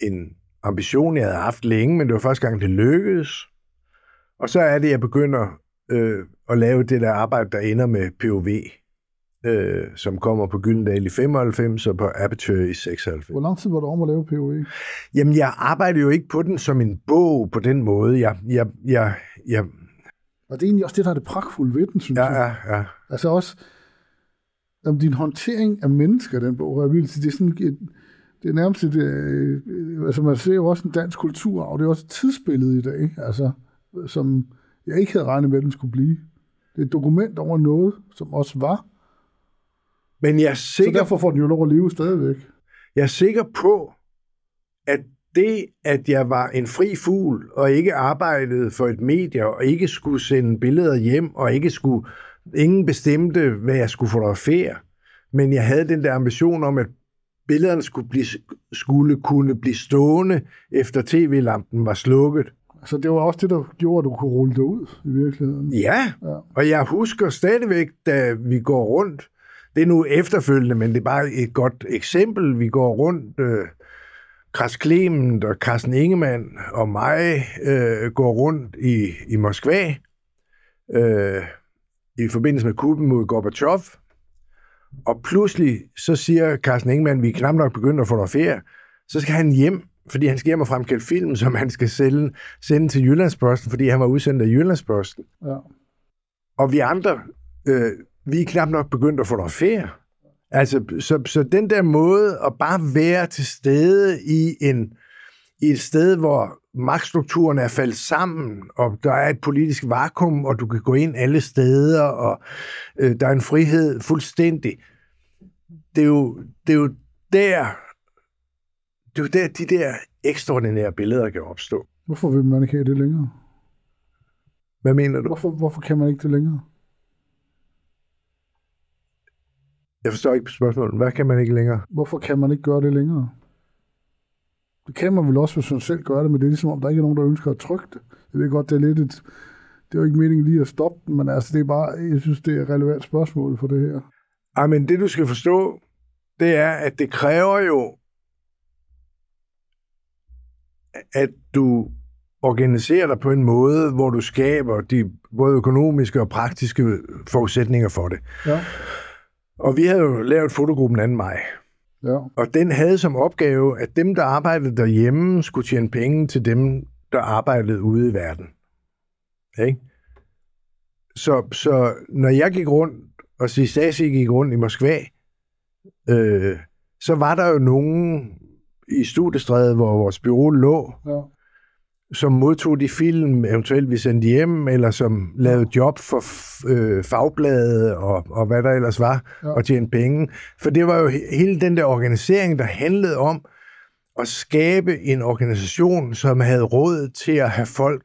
[SPEAKER 2] en ambition, jeg havde haft længe, men det var første gang, det lykkedes. Og så er det, jeg begynder øh, at lave det der arbejde, der ender med POV, øh, som kommer på Gyldendal i 95 og på Aperture i 96.
[SPEAKER 1] Hvor lang tid var du om at lave POE?
[SPEAKER 2] Jamen, jeg arbejdede jo ikke på den som en bog på den måde. Jeg, jeg, jeg, jeg,
[SPEAKER 1] Og det er egentlig også det, der er det pragtfulde ved den, synes
[SPEAKER 2] ja,
[SPEAKER 1] jeg.
[SPEAKER 2] ja, ja.
[SPEAKER 1] Altså også, om din håndtering af mennesker, den bog, jeg vil sige, det er sådan et, det er nærmest et, øh, altså man ser jo også en dansk kulturarv, det er også et tidsbillede i dag, altså, som jeg ikke havde regnet med, at den skulle blive. Det er et dokument over noget, som også var,
[SPEAKER 2] Men jeg er,
[SPEAKER 1] så
[SPEAKER 2] sikker,
[SPEAKER 1] derfor får den jo lov at leve stadigvæk.
[SPEAKER 2] jeg er sikker på, at det, at jeg var en fri fugl, og ikke arbejdede for et medie, og ikke skulle sende billeder hjem, og ikke skulle, ingen bestemte, hvad jeg skulle fotografere, men jeg havde den der ambition om, at billederne skulle, blive, skulle kunne blive stående, efter tv-lampen var slukket.
[SPEAKER 1] Så det var også det, der gjorde, at du kunne rulle det ud i virkeligheden.
[SPEAKER 2] Ja,
[SPEAKER 1] Ja.
[SPEAKER 2] og jeg husker stadigvæk, da vi går rundt, det er nu efterfølgende, men det er bare et godt eksempel, vi går rundt, øh, Kras Clement og Carsten Ingemann og mig øh, går rundt i, i Moskva øh, i forbindelse med kuppen mod Gorbachev, og pludselig så siger Carsten Ingemann, vi er knap nok begyndt at fotografere, så skal han hjem, fordi han skal hjem og fremkalde film, som han skal sælge, sende til Jyllandsposten, fordi han var udsendt af Jyllandsposten.
[SPEAKER 1] Ja.
[SPEAKER 2] Og vi andre, øh, vi er knap nok begyndt at fotografere. Altså, så, så den der måde at bare være til stede i, en, i et sted, hvor magtstrukturen er faldet sammen, og der er et politisk vakuum, og du kan gå ind alle steder, og øh, der er en frihed fuldstændig. Det er jo, det er jo der, det er jo der, de der ekstraordinære billeder kan opstå.
[SPEAKER 1] Hvorfor vil man ikke have det længere?
[SPEAKER 2] Hvad mener du?
[SPEAKER 1] Hvorfor, hvorfor kan man ikke det længere?
[SPEAKER 2] Jeg forstår ikke spørgsmålet. Hvad kan man ikke længere?
[SPEAKER 1] Hvorfor kan man ikke gøre det længere? Det kan man vel også, hvis man selv gør det, men det er ligesom om, der ikke er nogen, der ønsker at trykke det. Jeg ved godt, det er lidt et... Det er jo ikke meningen lige at stoppe den, men altså, det er bare, jeg synes, det er et relevant spørgsmål for det her.
[SPEAKER 2] Ej, men det du skal forstå, det er, at det kræver jo, at du organiserer dig på en måde, hvor du skaber de både økonomiske og praktiske forudsætninger for det.
[SPEAKER 1] Ja,
[SPEAKER 2] Og vi havde jo lavet fotogruppen 2. maj,
[SPEAKER 1] ja,
[SPEAKER 2] og den havde som opgave, at dem, der arbejdede derhjemme, skulle tjene penge til dem, der arbejdede ude i verden. Ikke? Så, så når jeg gik rundt, og Sisasi gik rundt i Moskva, øh, så var der jo nogen i studiestrædet, hvor vores bureau lå,
[SPEAKER 1] ja.
[SPEAKER 2] Som modtog de film, eventuelt vi sendte hjem, eller som lavede job for øh, fagbladet og, og hvad der ellers var,
[SPEAKER 1] Ja.
[SPEAKER 2] og tjene penge. For det var jo he- hele den der organisering, der handlede om at skabe en organisation, som havde råd til at have folk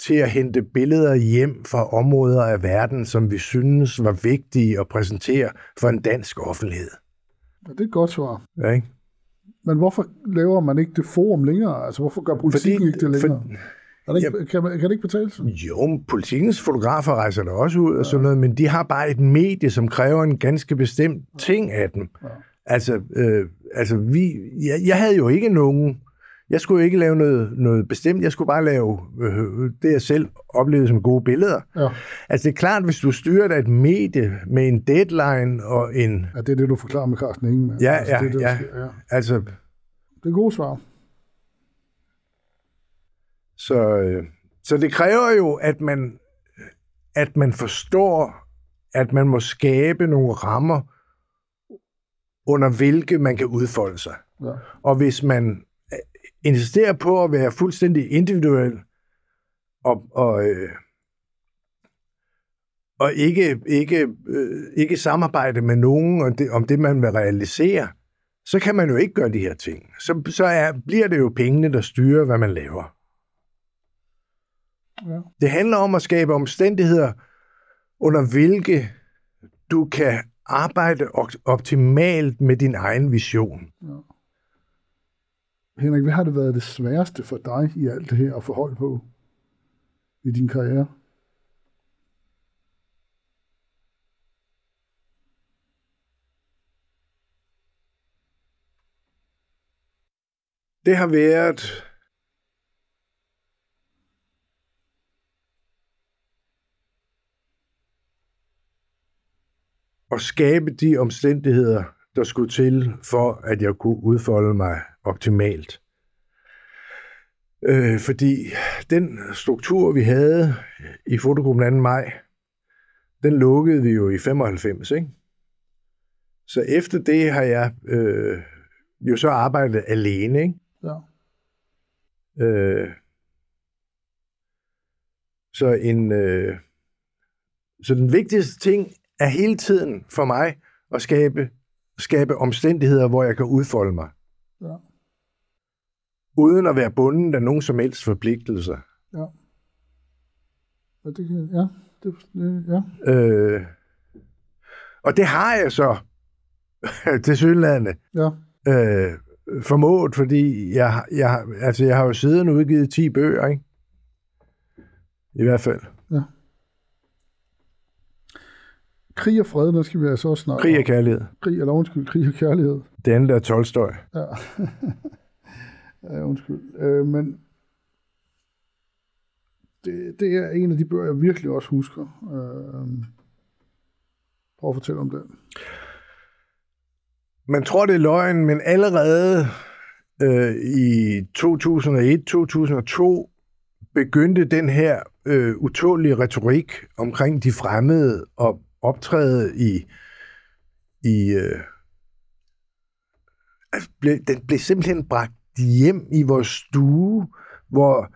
[SPEAKER 2] til at hente billeder hjem fra områder af verden, som vi synes var vigtige at præsentere for en dansk offentlighed.
[SPEAKER 1] ja det er et godt svar.
[SPEAKER 2] Ja, ikke?
[SPEAKER 1] Men hvorfor laver man ikke det forum længere? Altså, hvorfor gør politikken
[SPEAKER 2] Fordi-
[SPEAKER 1] ikke det længere?
[SPEAKER 2] for-
[SPEAKER 1] er det ikke, kan, man, kan det ikke betale sig?
[SPEAKER 2] Jo, politikens fotografer rejser der også ud og sådan noget, men de har bare et medie, som kræver en ganske bestemt ting af dem.
[SPEAKER 1] Ja.
[SPEAKER 2] Altså, øh, altså vi, jeg, jeg havde jo ikke nogen, jeg skulle jo ikke lave noget, noget bestemt, jeg skulle bare lave øh, det, jeg selv oplevede som gode billeder.
[SPEAKER 1] Ja.
[SPEAKER 2] Altså det er klart, hvis du styrer dig et medie med en deadline og en,
[SPEAKER 1] ja, det er det, du forklarer med Carsten Ingemann.
[SPEAKER 2] Ja,
[SPEAKER 1] altså,
[SPEAKER 2] ja,
[SPEAKER 1] det, er det,
[SPEAKER 2] ja.
[SPEAKER 1] sker, ja.
[SPEAKER 2] altså,
[SPEAKER 1] Det er gode svar.
[SPEAKER 2] Så, øh, så det kræver jo, at man, at man forstår, at man må skabe nogle rammer, under hvilke man kan udfolde sig.
[SPEAKER 1] Ja.
[SPEAKER 2] Og hvis man insisterer på at være fuldstændig individuel og, og, øh, og ikke, ikke, øh, ikke samarbejde med nogen om det, om det, man vil realisere, så kan man jo ikke gøre de her ting. Så, så er, bliver det jo pengene, der styrer, hvad man laver.
[SPEAKER 1] Ja.
[SPEAKER 2] Det handler om at skabe omstændigheder, under hvilke du kan arbejde op- optimalt med din egen vision.
[SPEAKER 1] Henrik, hvad har det været det sværeste for dig i alt det her at forholde på i din karriere?
[SPEAKER 2] Det har været at skabe de omstændigheder, der skulle til, for at jeg kunne udfolde mig optimalt. Øh, fordi den struktur, vi havde i fotogruppen 2. maj, den lukkede vi jo i 95, ikke? Så efter det har jeg øh, jo så arbejdet alene, ikke?
[SPEAKER 1] Ja.
[SPEAKER 2] Øh, så en øh, så den vigtigste ting er hele tiden for mig at skabe skabe omstændigheder, hvor jeg kan udfolde mig.
[SPEAKER 1] Ja.
[SPEAKER 2] Uden at være bundet af nogen som helst forpligtelser.
[SPEAKER 1] Ja. Ja, det, kan- ja, det, det, ja.
[SPEAKER 2] Øh, og det har jeg så til synlædende
[SPEAKER 1] Ja.
[SPEAKER 2] øh, formået, fordi jeg, jeg, har- altså jeg har jo siden udgivet 10 bøger, ikke? I hvert fald.
[SPEAKER 1] Krig og fred, der skal vi altså også snart.
[SPEAKER 2] Krig og kærlighed.
[SPEAKER 1] Krig, eller undskyld, krig og kærlighed.
[SPEAKER 2] Det andet er Tolstoy.
[SPEAKER 1] Ja. ja, undskyld. Øh, men det, det er en af de bøger, jeg virkelig også husker. Øh, prøv at fortælle om den.
[SPEAKER 2] Man tror, det er løgn, men allerede øh, i 2001-2002 begyndte den her øh, utålige retorik omkring de fremmede og optræde i, i øh, altså ble, den blev simpelthen bragt hjem i vores stue, hvor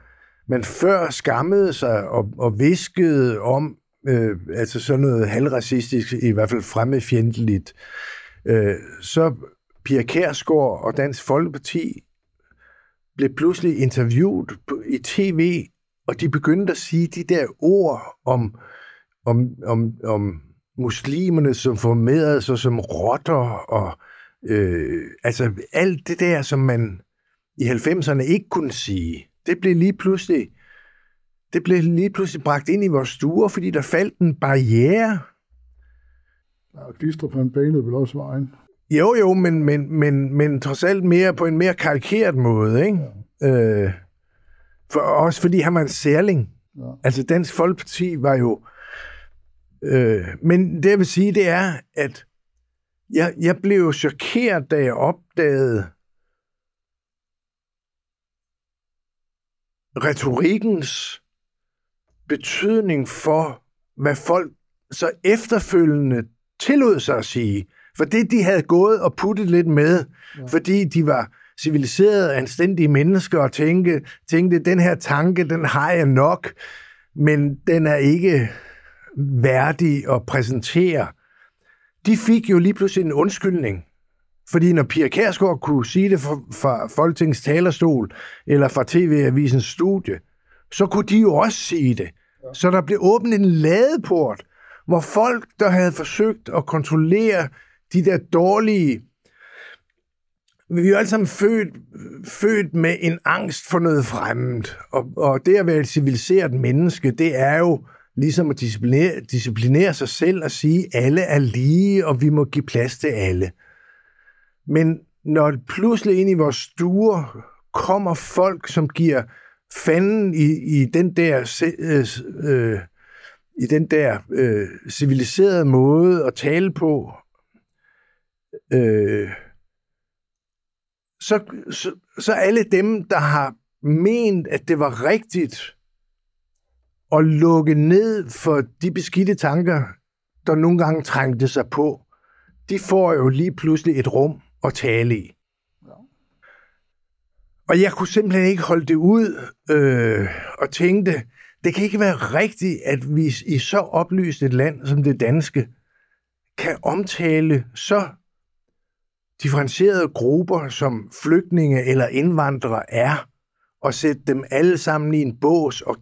[SPEAKER 2] man før skammede sig og, og viskede om, øh, altså sådan noget halvracistisk, i hvert fald fremmedfjendtligt, øh, så Pia Kærsgaard og Dansk Folkeparti blev pludselig interviewet i tv, og de begyndte at sige de der ord om, om, om, om muslimerne, som formerede sig som rotter, og øh, altså alt det der, som man i 90'erne ikke kunne sige, det blev lige pludselig det blev lige pludselig bragt ind i vores stuer, fordi der faldt en barriere.
[SPEAKER 1] Ja, Glistrup han banede vel også vejen.
[SPEAKER 2] Jo, jo, men, men, men, men trods alt mere på en mere karikeret måde, ikke? Ja. Øh, for, også fordi han var en særling.
[SPEAKER 1] Ja.
[SPEAKER 2] Altså, Dansk Folkeparti var jo... Øh, men det, jeg vil sige, det er, at jeg, jeg blev jo chokeret, da jeg opdagede retorikkens betydning for, hvad folk så efterfølgende tillod sig at sige. For det, de havde gået og puttet lidt med, ja. fordi de var civiliserede, anstændige mennesker og tænke, tænkte, den her tanke, den har jeg nok, men den er ikke værdig at præsentere. De fik jo lige pludselig en undskyldning. Fordi når Pia Kærsgaard kunne sige det fra, fra Folketingets talerstol, eller fra TV-avisens studie, så kunne de jo også sige det. Så der blev åbnet en ladeport, hvor folk, der havde forsøgt at kontrollere de der dårlige... Vi er jo alle sammen født, født med en angst for noget fremmed. Og, og det at være et civiliseret menneske, det er jo ligesom at disciplinere, disciplinere sig selv og sige, at alle er lige, og vi må give plads til alle. Men når pludselig ind i vores stuer kommer folk, som giver fanden i, i den der øh, øh, i den der øh, civiliserede måde at tale på, øh, så, så, så alle dem, der har ment, at det var rigtigt at lukke ned for de beskidte tanker, der nogle gange trængte sig på, de får jo lige pludselig et rum at tale i. Og jeg kunne simpelthen ikke holde det ud øh, og tænkte, det kan ikke være rigtigt, at vi i så oplyst et land som det danske kan omtale så differentierede grupper, som flygtninge eller indvandrere er, og sætte dem alle sammen i en bås og,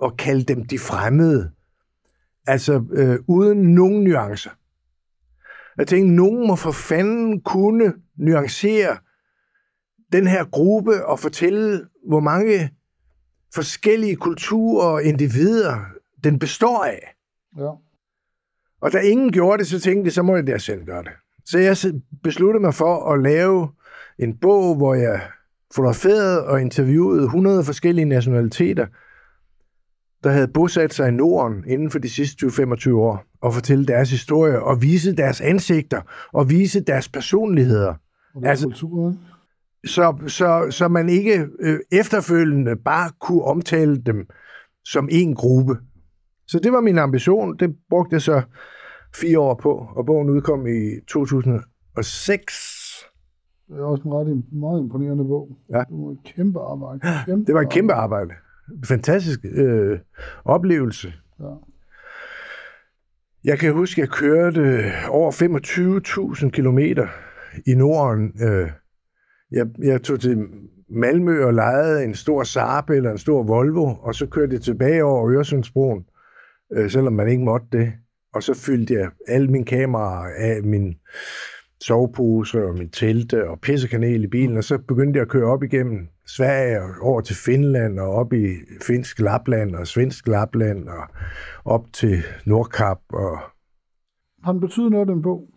[SPEAKER 2] og kalde dem de fremmede. Altså øh, uden nogen nuancer. Jeg tænkte, nogen må for fanden kunne nuancere den her gruppe og fortælle, hvor mange forskellige kulturer og individer den består af.
[SPEAKER 1] Ja.
[SPEAKER 2] Og da ingen gjorde det, så tænkte jeg, så må jeg der selv gøre det. Så jeg besluttede mig for at lave en bog, hvor jeg fotograferede og interviewede 100 forskellige nationaliteter, der havde bosat sig i Norden inden for de sidste 20-25 år. og fortælle deres historie, og vise deres ansigter, og vise deres personligheder.
[SPEAKER 1] Og
[SPEAKER 2] Altså-
[SPEAKER 1] kultur, ikke?
[SPEAKER 2] Så, så, så man ikke øh, efterfølgende bare kunne omtale dem som en gruppe. Så det var min ambition. Det brugte jeg så fire år på, og bogen udkom i 2006.
[SPEAKER 1] Det er også en ret meget imponerende bog.
[SPEAKER 2] Ja.
[SPEAKER 1] Det var et kæmpe arbejde. Kæmpe
[SPEAKER 2] Det var et kæmpe arbejde. Fantastisk øh, oplevelse.
[SPEAKER 1] Ja.
[SPEAKER 2] Jeg kan huske, at jeg kørte over 25.000 kilometer i Norden. Øh, Jeg, jeg tog til Malmø og lejede en stor Saab eller en stor Volvo, og så kørte jeg tilbage over Øresundsbroen, øh, selvom man ikke måtte det. Og så fyldte jeg alle mine kameraer af min sovepose og min telte og pissekanel i bilen, og så begyndte jeg at køre op igennem Sverige og over til Finland og op i finsk Lapland og svensk Lapland og op til Nordkap. Og
[SPEAKER 1] Har den betydet noget, den bog?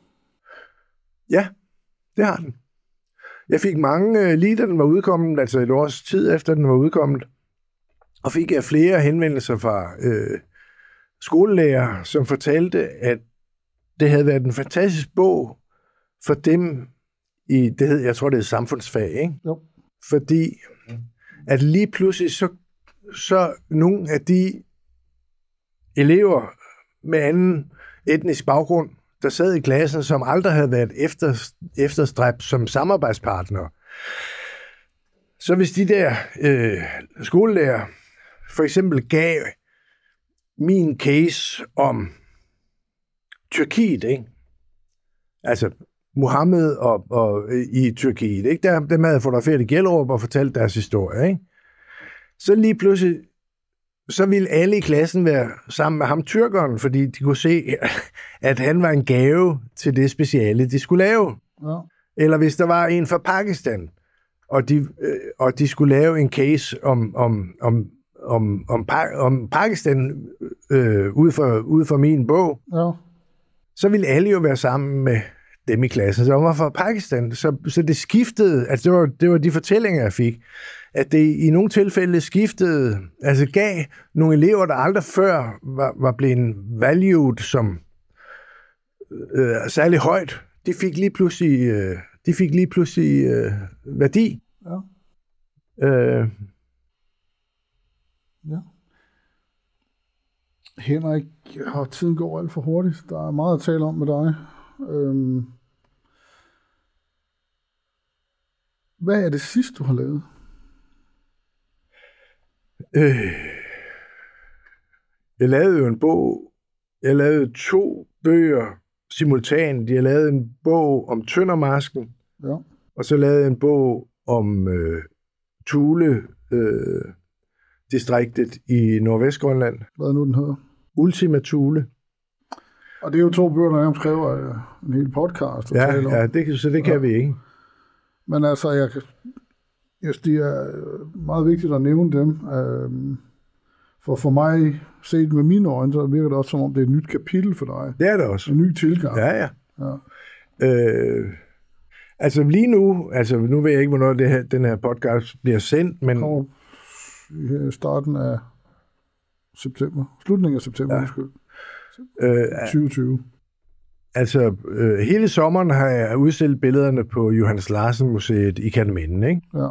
[SPEAKER 2] ja, det har den. Jeg fik mange, øh, lige da den var udkommet, altså et års tid efter den var udkommet, og fik jeg flere henvendelser fra øh, skolelærer, som fortalte, at det havde været en fantastisk bog for dem i, det hed, jeg tror det er samfundsfag, ikke?
[SPEAKER 1] Jo.
[SPEAKER 2] Fordi at lige pludselig så, så nogle af de elever med anden etnisk baggrund, der sad i klassen, som aldrig havde været efter, efterstræbt som samarbejdspartnere. Så hvis de der øh, skolelærer for eksempel gav min case om Tyrkiet, ikke? altså Mohammed og, og, i Tyrkiet, ikke? Der, dem havde fotograferet i Gjellerup og fortalt deres historie. Ikke? Så lige pludselig, så ville alle i klassen være sammen med ham tyrkeren, fordi de kunne se, at han var en gave til det speciale, de skulle lave.
[SPEAKER 1] Ja.
[SPEAKER 2] Eller hvis der var en fra Pakistan, og de, øh, og de skulle lave en case om, om, om, om, om, om Pakistan øh, ud, for, ud for min bog,
[SPEAKER 1] Ja.
[SPEAKER 2] så ville alle jo være sammen med dem i klassen, som var fra Pakistan. Så, så det skiftede, altså det var, det var de fortællinger, jeg fik, at det i nogle tilfælde skiftede, altså gav nogle elever, der aldrig før var, var blevet valued som øh, særlig højt, de fik lige pludselig, øh, de fik lige pludselig øh, værdi.
[SPEAKER 1] Ja.
[SPEAKER 2] Øh,
[SPEAKER 1] Ja. Henrik, har tiden går alt for hurtigt. Der er meget at tale om med dig. Øhm. Hvad er det sidste, du har lavet?
[SPEAKER 2] Øh, jeg lavede jo en bog. Jeg lavede to bøger simultant. Jeg lavede en bog om Tøndermasken,
[SPEAKER 1] Ja.
[SPEAKER 2] og så lavede jeg en bog om øh, Thule øh, distriktet i Nordvestgrønland.
[SPEAKER 1] Hvad er nu den hedder?
[SPEAKER 2] Ultima Thule.
[SPEAKER 1] Og det er jo to bøger, der nærmest kræver øh, en hel podcast at
[SPEAKER 2] Ja,
[SPEAKER 1] tale om.
[SPEAKER 2] ja det, så det kan
[SPEAKER 1] Ja.
[SPEAKER 2] vi ikke.
[SPEAKER 1] Men altså, jeg, synes, det er øh, meget vigtigt at nævne dem. Øhm, for for mig, set med mine øjne, så virker det også som om, det er et nyt kapitel for dig.
[SPEAKER 2] Det er det også.
[SPEAKER 1] En ny tilgang.
[SPEAKER 2] Ja, ja.
[SPEAKER 1] Ja.
[SPEAKER 2] Øh, altså lige nu, altså nu ved jeg ikke, hvornår det her, den her podcast bliver sendt, men
[SPEAKER 1] kommer i starten af september. Slutningen af september,
[SPEAKER 2] Ja.
[SPEAKER 1] undskyld.
[SPEAKER 2] øh,
[SPEAKER 1] 2020.
[SPEAKER 2] altså øh, hele sommeren har jeg udstillet billederne på Johannes Larsen Museet i Katmanden, ikke?
[SPEAKER 1] Ja.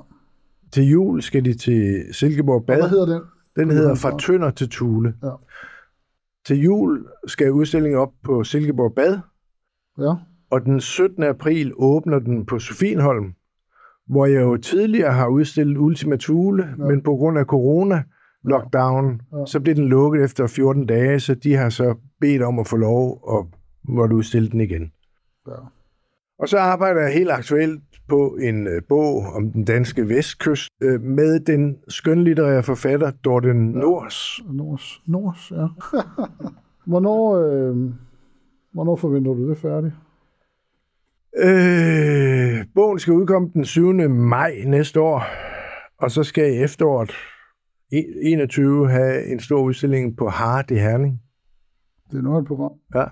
[SPEAKER 2] Til jul skal de til Silkeborg Bad.
[SPEAKER 1] Hvad hedder den?
[SPEAKER 2] Den hedder Fra? Tønder til Thule.
[SPEAKER 1] Ja.
[SPEAKER 2] Til jul skal udstillingen op på Silkeborg Bad,
[SPEAKER 1] Ja.
[SPEAKER 2] og den 17. april åbner den på Sofienholm, hvor jeg jo tidligere har udstillet Ultima Thule, ja. Men på grund af corona lockdown, ja. Så blev den lukket efter 14 dage, så de har så bedt om at få lov og måtte udstille den igen.
[SPEAKER 1] ja.
[SPEAKER 2] Og så arbejder jeg helt aktuelt på en øh, bog om den danske vestkyst øh, med den skønlitterære forfatter Dorten Nors.
[SPEAKER 1] Nors. Nors, ja. hvornår, øh, hvornår forventer du det færdigt?
[SPEAKER 2] Øh, bogen skal udkomme den 7. maj næste år, og så skal jeg i efteråret i- 21 have en stor udstilling på Hart i Herning.
[SPEAKER 1] Det er noget et program.
[SPEAKER 2] Ja.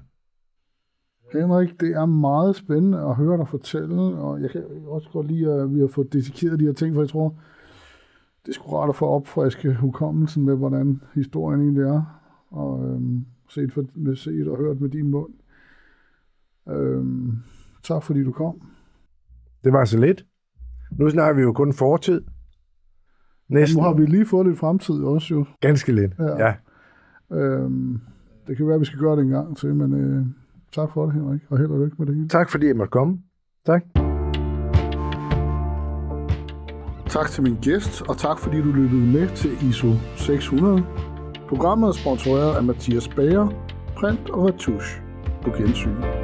[SPEAKER 1] Henrik, det er meget spændende at høre dig fortælle, og jeg kan også godt lide, at vi har fået dissekeret de her ting, for jeg tror, det er sgu rart at få opfriske hukommelsen med, hvordan historien egentlig er. Og øhm, set, for, set og hørt med din mund. Øhm, tak fordi du kom.
[SPEAKER 2] Det var så lidt. Nu snakker vi jo kun fortid. Næsten.
[SPEAKER 1] Nu har vi lige fået lidt fremtid også jo.
[SPEAKER 2] Ganske lidt,
[SPEAKER 1] Ja.
[SPEAKER 2] ja. ja.
[SPEAKER 1] Øhm, det kan være, at vi skal gøre det en gang til, men øh, tak for det, Henrik, og held og lykke med det hele.
[SPEAKER 2] Tak fordi jeg måtte komme. Tak.
[SPEAKER 1] Tak til min gæst, og tak fordi du lyttede med til ISO 600. Programmet er sponsoreret af Mathias Bager, Print og Retouche. På gensyn.